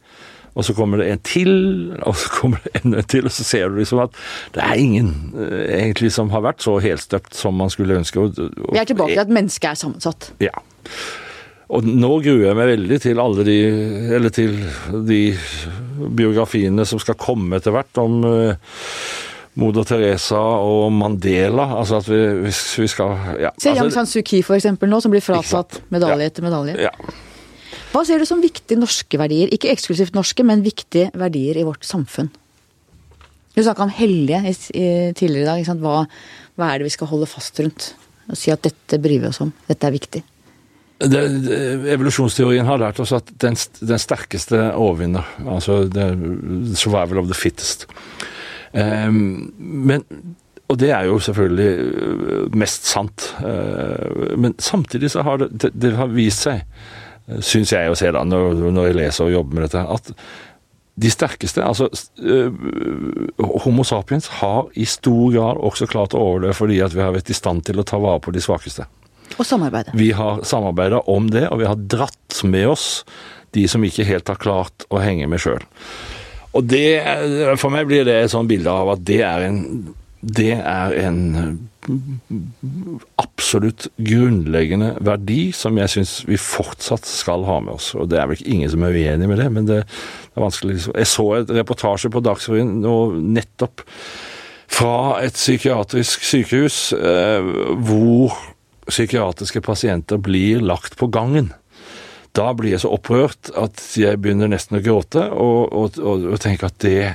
og så kommer det en til, og så kommer det enda en til, og så ser du liksom at det er ingen eh, egentlig som har vært så helstøpt som man skulle ønske. Og, og, Vi er tilbake til at mennesket er sammensatt. ja. Og nå gruer jeg meg veldig til alle de Eller til de biografiene som skal komme etter hvert om uh, Moder Teresa og Mandela. Altså at vi, hvis vi skal ja, Se Yang altså, San Suu Kyi for eksempel nå, som blir fratatt medalje Ja. etter medalje. ja. Hva ser du som viktige norske verdier? Ikke eksklusivt norske, men viktige verdier i vårt samfunn. Du snakka om hellige tidligere i dag. Hva, hva er det vi skal holde fast rundt? Og si at dette bryr vi oss om. Dette er viktig. Det, det, evolusjonsteorien har lært oss at den, den sterkeste overvinner. Altså the survival of the fittest. Um, men Og det er jo selvfølgelig øh, mest sant. Uh, men samtidig så har det, det, det har vist seg, syns jeg å se da, når, når jeg leser og jobber med dette, at de sterkeste, altså uh, Homo sapiens, har i stor grad også klart å overleve fordi at vi har vært i stand til å ta vare på de svakeste. Og samarbeide. Vi har samarbeida om det, og vi har dratt med oss de som ikke helt har klart å henge med sjøl. Og det, for meg blir det et sånt bilde av at det er en det er en absolutt grunnleggende verdi som jeg syns vi fortsatt skal ha med oss. Og det er vel ikke ingen som er uenig med det, men det er vanskelig Jeg så et reportasje på Dagsrevyen nå nettopp fra et psykiatrisk sykehus eh, hvor psykiatriske pasienter blir lagt på gangen. Da blir jeg så opprørt at jeg begynner nesten å gråte, og, og, og, og tenker at det,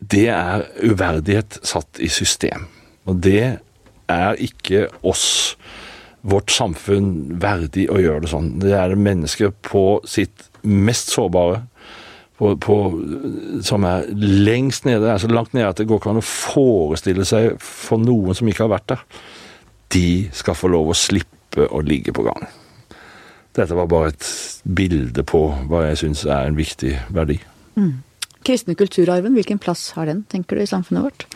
det er uverdighet satt i system. Og det er ikke oss, vårt samfunn, verdig å gjøre det sånn. Det er mennesker på sitt mest sårbare, på, på, som er lengst nede, er så langt nede at det går ikke an å forestille seg for noen som ikke har vært der. De skal få lov å slippe å ligge på gangen. Dette var bare et bilde på hva jeg syns er en viktig verdi. Kristne kulturarven, hvilken plass har den, tenker du, i samfunnet vårt?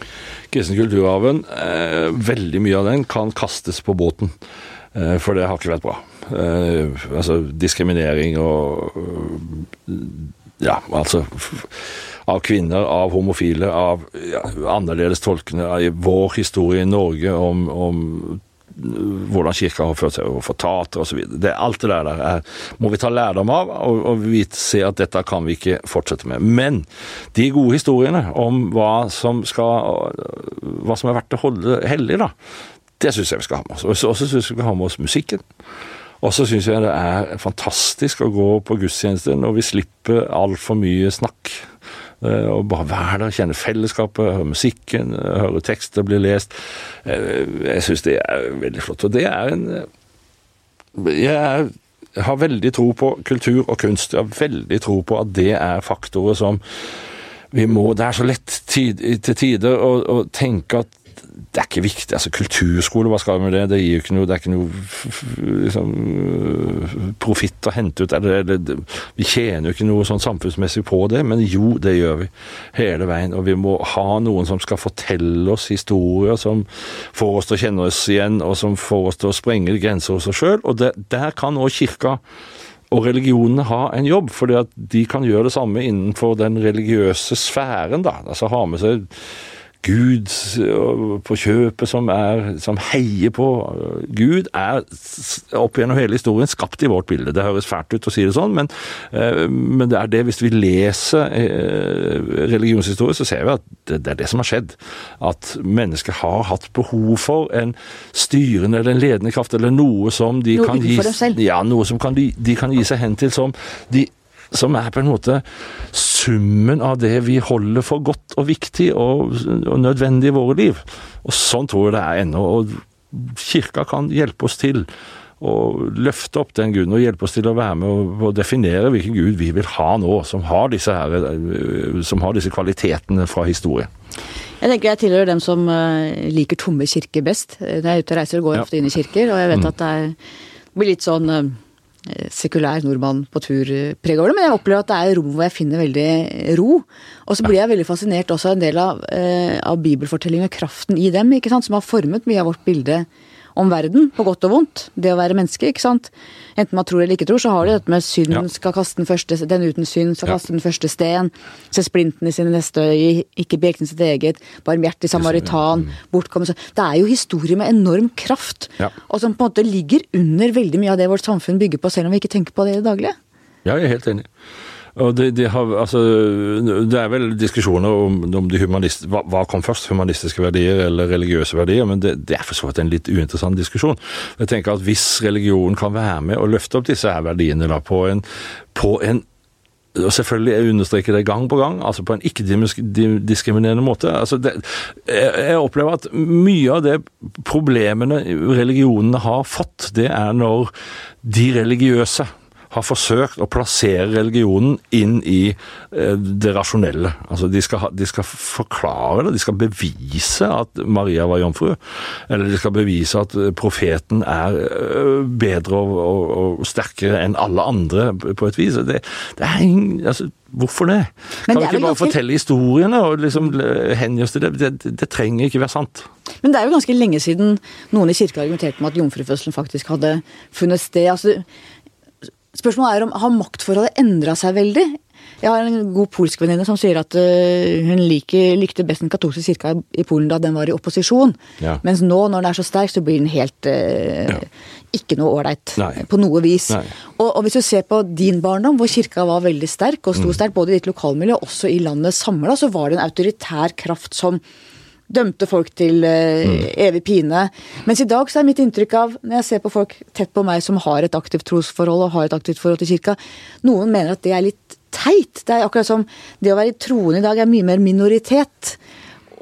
Kristne kulturarven, eh, veldig mye av den kan kastes på båten. Eh, for det har ikke vært bra. Eh, altså diskriminering og øh, Ja, altså Av kvinner, av homofile, av ja, annerledes tolkende i vår historie i Norge om, om hvordan kirka har ført seg overfor tater osv. Alt det der er, må vi ta lærdom av, og, og vi se at dette kan vi ikke fortsette med. Men de gode historiene om hva som, skal, hva som er verdt å holde hellig, da, det syns jeg vi skal ha med oss. Og så syns jeg vi skal ha med oss musikken. Og så syns jeg det er fantastisk å gå på gudstjeneste når vi slipper altfor mye snakk. Eh, Og bare være der, kjenne fellesskapet, høre musikken, eh, høre tekster bli lest. Eh, Jeg syns det er veldig flott. Og det er en Jeg jeg har veldig tro på kultur og kunst. Jeg har veldig tro på at det er faktorer som vi må Det er så lett tid, til tider å, å tenke at det er ikke viktig. altså Kulturskole, hva skal vi med det? Det gir jo ikke noe, det er ikke noe liksom, øh, profitt å hente ut. Eller, eller, vi tjener jo ikke noe sånn samfunnsmessig på det, men jo, det gjør vi hele veien. Og vi må ha noen som skal fortelle oss historier som får oss til å kjenne oss igjen, og som får oss til å sprenge grenser hos oss sjøl. Og det, der kan òg kirka Og religionene ha en jobb, fordi at de kan gjøre det samme innenfor den religiøse sfæren. da, altså ha med seg Gud på kjøpet som, er, som heier på. Gud er opp gjennom hele historien skapt i vårt bilde. Det høres fælt ut å si det sånn, men, eh, men det er det hvis vi leser eh, religionshistorie, så ser vi at det, er det som har skjedd. At mennesker har hatt behov for en styrende eller en ledende kraft, eller noe som de noe kan gi, ja, noe som kan de, de kan gi seg hen til som de som er på en måte summen av det vi holder for godt og viktig og, og nødvendig i våre liv. Og sånn tror jeg det er ennå. Og kirka kan hjelpe oss til å løfte opp den guden og hjelpe oss til å være med og, og definere hvilken gud vi vil ha nå, som har, disse her, som har disse kvalitetene fra historien. Jeg tenker jeg tilhører dem som eh, liker tomme kirker best. Når jeg er ute og reiser, går jeg ofte inn i kirker, og jeg vet mm. at det blir litt sånn Eh, sekulær nordmann på tur eh, preg over det, men jeg opplever at det er rom hvor jeg finner veldig ro. Og så blir jeg veldig fascinert også av en del av, eh, av bibelfortellingene, kraften i dem, ikke sant, som har formet mye av vårt bilde om verden, på godt og vondt. Det å være menneske, ikke sant. Enten man tror eller ikke tror, så har de dette med synd ja. skal kaste den første Den uten synd skal kaste den første sten. Se splinten i sine neste øye, ikke bekne sitt eget. Barmhjertig samaritan. Bortkommen sånn. Det er jo historie med enorm kraft, ja. og som på en måte ligger under veldig mye av det vårt samfunn bygger på, selv om vi ikke tenker på det i det daglige. Ja, jeg er helt enig. Og det, de har, altså, det er vel diskusjoner om, om hva, hva, kom først, humanistiske verdier eller religiøse verdier, men det, det er for så vidt en litt uinteressant diskusjon. Jeg tenker at Hvis religionen kan være med og løfte opp disse her verdiene da, på en, på en og selvfølgelig, jeg understreker det gang på gang, altså på en ikke-diskriminerende måte. Altså det, jeg opplever at mye av det problemene religionene har fått, det er når de religiøse har forsøkt å plassere religionen inn i eh, det rasjonelle. Altså de skal, de skal, forklare det, de skal bevise at Maria var jomfru. Eller de skal bevise at profeten er eh, bedre og, og, og sterkere enn alle andre på et vis. Det, det er ingen, altså, Hvorfor det? Kan vi ikke bare ganske... fortelle historiene og liksom hengi oss til det? det? Det trenger ikke være sant. Men det er jo ganske lenge siden noen i kirka argumenterte med at jomfrufødselen faktisk hadde funnet sted. Altså, Spørsmålet er om har maktforholdet endra seg veldig? Jeg har en god polsk venninne som sier at uh, hun liker, likte best den katolske kirka i Polen da den var i opposisjon. Ja. Mens nå, når den er så sterk, så blir den helt eh, ja. ikke noe ålreit. På noe vis. Og, og, hvis du ser på din barndom, hvor kirka var veldig sterk, og sto mm. sterkt både i ditt lokalmiljø og også i landet samla, så var det en autoritær kraft som dømte folk til uh, evig pine. Mens i dag så er mitt inntrykk av, når jeg ser på folk tett på meg som har et aktivt trosforhold og har et aktivt forhold til kirka, noen mener at det er litt teit. Det er akkurat som det å være troende i dag er mye mer minoritet.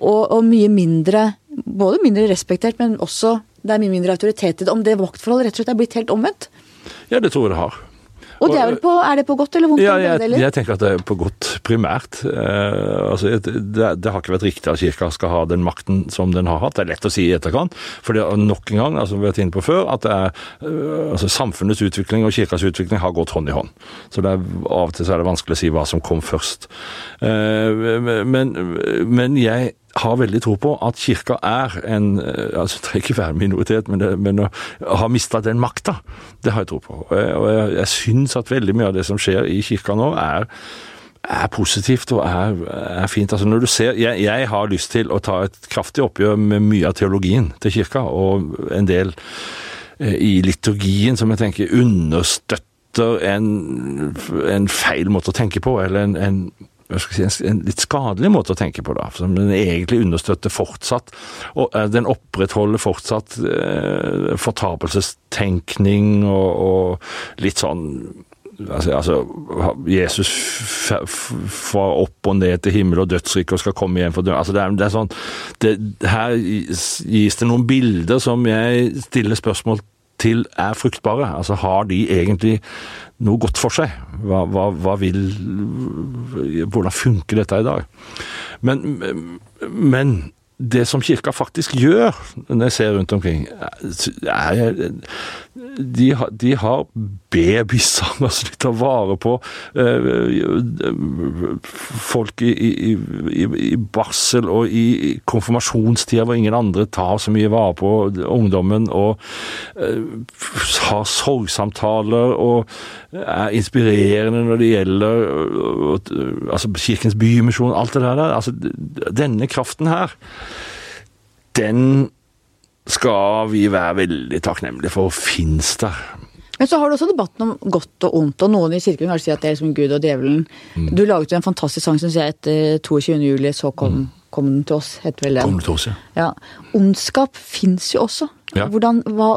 Og, og mye mindre Både mindre respektert, men også det er mye mindre autoritet i det. Om det maktforholdet rett og slett er blitt helt omvendt? Ja, det tror jeg det har. Og det er, vel på, er, det på godt eller vondt? Ja, jeg, jeg, tenker at det er på godt primært. Eh, altså, det, det, har ikke vært riktig at kirka skal ha den makten som den har hatt. Det er lett å si i etterkant. For det er nok en gang, altså, vi har vært inne på før, at er, eh, altså, samfunnets utvikling og kirkas utvikling har gått hånd i hånd. Så er, av og til er det vanskelig å si hva som kom først. Eh, men, men jeg har veldig tro på at kirka er en eh, altså Det trenger ikke være minoritet, men, det, men å ha mista den makta, det har jeg tro på. Og jeg, og jeg, jeg syns at veldig mye av det som skjer i kirka nå, er er positivt og er, er, fint. Altså når du ser, jeg, jeg, har lyst til å ta et kraftig oppgjør med mye av teologien til kirka, og en del eh, i liturgien som jeg tenker understøtter en, en feil måte å tenke på, eller en, en si, en litt skadelig måte å tenke på, da, som den egentlig understøtter fortsatt. og eh, Den opprettholder fortsatt eh, fortapelsestenkning og, og litt sånn Altså, Jesus fra opp og ned til himmel og dødsrike og skal komme igjen for død. Altså, det er, det er sånn, det, her gis det noen bilder som jeg stiller spørsmål til er fruktbare. Altså, har de egentlig noe godt for seg? Hva, hva, hva vil Hvordan funker dette i dag? Men, men det som kirka faktisk gjør, når jeg ser rundt omkring, er, de, de har babysang, altså de tar vare på eh, folk i, i, i, barsel og i konfirmasjonstida hvor ingen andre tar så mye vare på ungdommen, og eh, har sorgsamtaler og er inspirerende når det gjelder altså Kirkens Bymisjon, alt det der. altså Denne kraften her, den skal vi være veldig takknemlige for finnes der. Men så har du også debatten om godt og ondt, og noen i kirken vil sier at det er liksom Gud og djevelen. Mm. Du laget jo en fantastisk sang, synes jeg, etter 22. juli, så kom, mm. kom, den til oss, heter vel den. Kom til oss, ja. ja. Ondskap fins jo også. Ja. Hvordan, hva,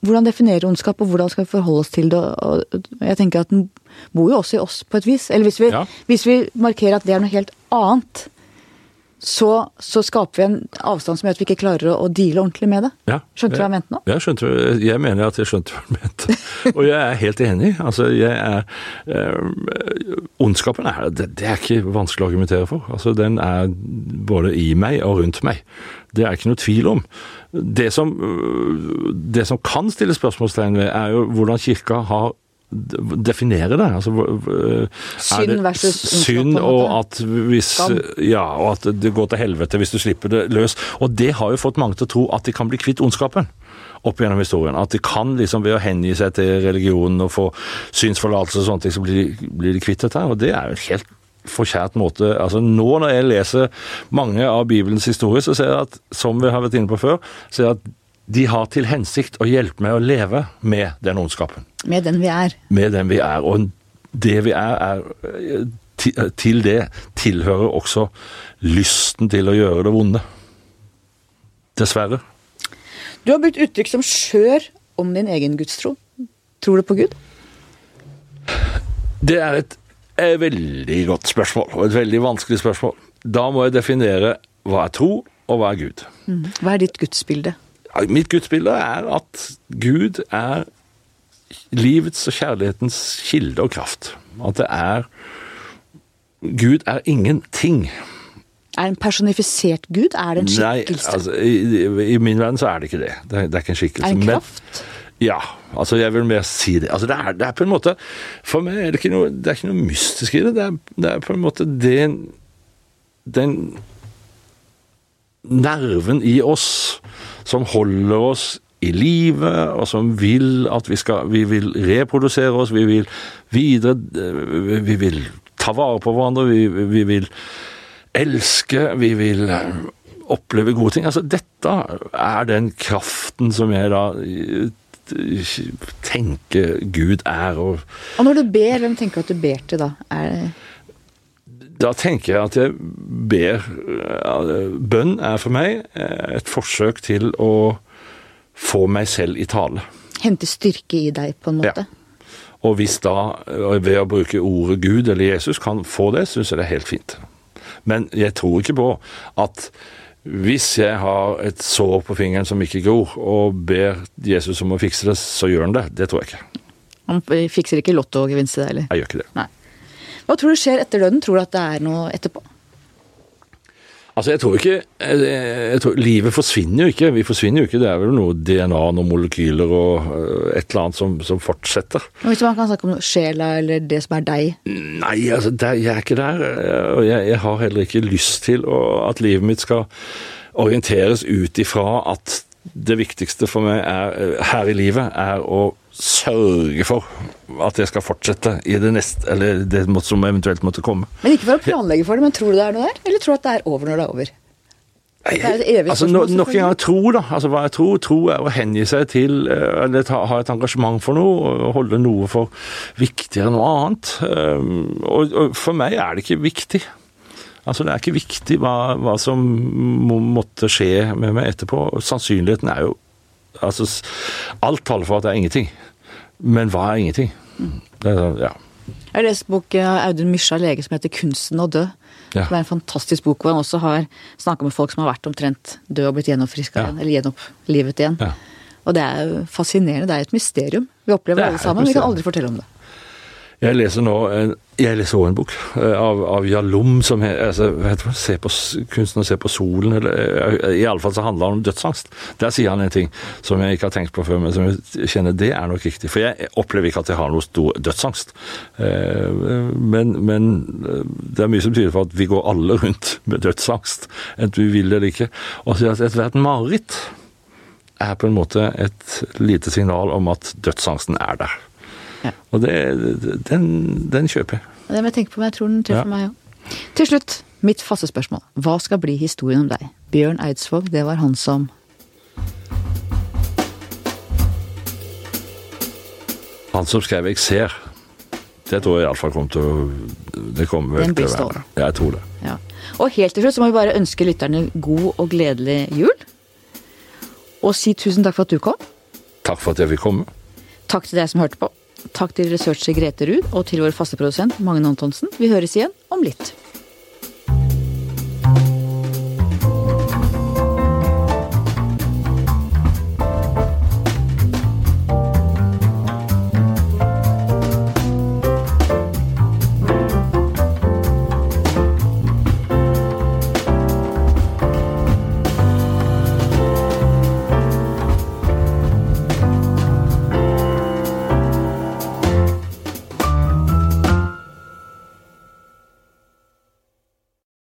hvordan definerer ondskap, og hvordan skal vi forholde oss til det? Og jeg tenker at den bor jo også i oss, på et vis. Eller hvis vi, Ja. hvis vi markerer at det er noe helt annet, så, så skaper vi en avstand som gjør at vi ikke klarer å, deale ordentlig med det. Ja. Skjønte du hva jeg mente nå? Jeg skjønte, jeg mener at jeg skjønte hva du mente. Og jeg er helt enig. Altså, jeg er øh, Ondskapen er det, det er ikke vanskelig å argumentere for. Altså, den er både i meg og rundt meg. Det er ikke noe tvil om. Det som, øh, det som kan stille spørsmålstegn ved, er jo hvordan kirka har definere det. Altså, Synd versus Synd, og at hvis Ja, og at det går til helvete hvis du slipper det løs. Og det har jo fått mange til å tro at de kan bli kvitt ondskapen. Opp gjennom historien. At de kan liksom ved å hengi seg til religionen og få synsforlatelse og sånne ting, så blir de, blir de kvitt dette. Og det er jo en helt forkjært måte altså Nå når jeg leser mange av Bibelens historier, så ser jeg at, som vi har vært inne på før, ser jeg at de har til hensikt å hjelpe meg å leve med den ondskapen Med den vi er. med den vi er. Og det vi er, er Til det tilhører også lysten til å gjøre det vonde. Dessverre. Du har brukt uttrykk som skjør om din egen gudstro. Tror du på Gud? Det er et, et veldig godt spørsmål, og et veldig vanskelig spørsmål. Da må jeg definere hva er tro, og hva er Gud. Hva er ditt gudsbilde? Mitt gudsbilde er at Gud er livets og kjærlighetens kilde og kraft. At det er Gud er ingenting. Er en personifisert Gud? Er det en Nei, skikkelse? altså, i, I min verden så er det ikke det. Det er, det er ikke en skikkelse. er det en Men- kraft? Ja, altså jeg vil mer si det. Altså det er, det er på en måte For meg er det ikke noe, det ikke noe mystisk i det. Det er, det er på en måte den Den nerven i oss som holder oss i live, og som vil at vi skal Vi vil reprodusere oss, vi vil videre Vi vil ta vare på hverandre, vi, vi vil elske, vi vil eh, oppleve gode ting. Altså, dette er den kraften som jeg da eh, tenker Gud er, og Og når du ber, hvem tenker du at du ber til da? Er det da tenker jeg at jeg ber eh, Bønn er for meg eh, et forsøk til å få meg selv i tale. hente styrke i deg, på en måte? Ja. Og hvis da, eh, ved å bruke ordet Gud eller Jesus, kan få det, syns jeg det er helt fint. Men jeg tror ikke på at hvis jeg har et sår på fingeren som ikke gror, og ber Jesus om å fikse det, så gjør han det. Det tror jeg ikke. Han fikser ikke lottogevinst i det heller? Jeg gjør ikke det. Nei. Hva tror du skjer etter døden? Tror du at det er noe etterpå? Altså, jeg tror ikke jeg, jeg tror, Livet forsvinner jo ikke. Vi forsvinner jo ikke. Det er vel noe DNA, noen molekyler og øh, et eller annet som, som fortsetter. Og Hvis man kan snakke om sjela eller det som er deg? Nei, altså, der, jeg er ikke der. Og jeg, jeg har heller ikke lyst til å, at livet mitt skal orienteres ut ifra at det viktigste for meg er, øh, her i livet er å sørge for at jeg skal fortsette i det neste, eller det som eventuelt måtte komme. Men ikke for å planlegge for det, men tror du det er noe der? Eller tror du at det er over når det er over? Det er altså, no, Nok en gang tro, da. Altså, hva jeg tror, tro er å hengi seg til eh, Eller ta, ha et engasjement for noe, og holde noe for viktigere enn noe annet. Um, og, og for meg er det ikke viktig. Altså, Det er ikke viktig hva, hva som må, måtte skje med meg etterpå. Sannsynligheten er jo altså, Alt taler for at det er ingenting. Men hva er ingenting? Det er, ja. Jeg har lest bok av Audun Mysja Lege som heter 'Kunsten å dø'. Ja. Det er en fantastisk bok hvor han også har snakka med folk som har vært omtrent døde og blitt gjenoppfriska Ja. igjen. Eller gjenopplivet igjen. Ja. Og det er fascinerende. Det er et mysterium. Vi opplever Det alle sammen. Vi kan aldri fortelle om det. Jeg leser nå jeg leser også en bok eh, av, av Jalom som he, altså, på, kunsten å se på solen, eller eh, i alle fall så handler det om dødsangst. Der sier han en ting som jeg ikke har tenkt på før, men som jeg kjenner det er nok riktig. For jeg opplever ikke at jeg har noe stor dødsangst. Eh, Men, men det er mye som tyder på at vi går alle rundt med dødsangst, enten vi vil eller ikke. Og så at ethvert mareritt er på en måte et lite signal om at dødsangsten er der. Og det, den, den kjøper jeg. Det må jeg tenke på, men jeg tror den treffer Ja. meg òg. Til slutt, mitt faste spørsmål. Hva skal bli historien om deg? Bjørn Eidsvåg, det var han som Han som skrev 'Jeg ser', det tror jeg iallfall kommer til å Det kommer Den vel til blir å være. Ja, Jeg tror det. Ja. Og helt til slutt så må vi bare ønske lytterne god og gledelig jul. Og si tusen takk for at du kom. Takk for at jeg fikk komme. Takk til deg som hørte på. Takk til researcher Grete Ruud og til vår faste produsent Magne Antonsen. Vi høres igjen om litt.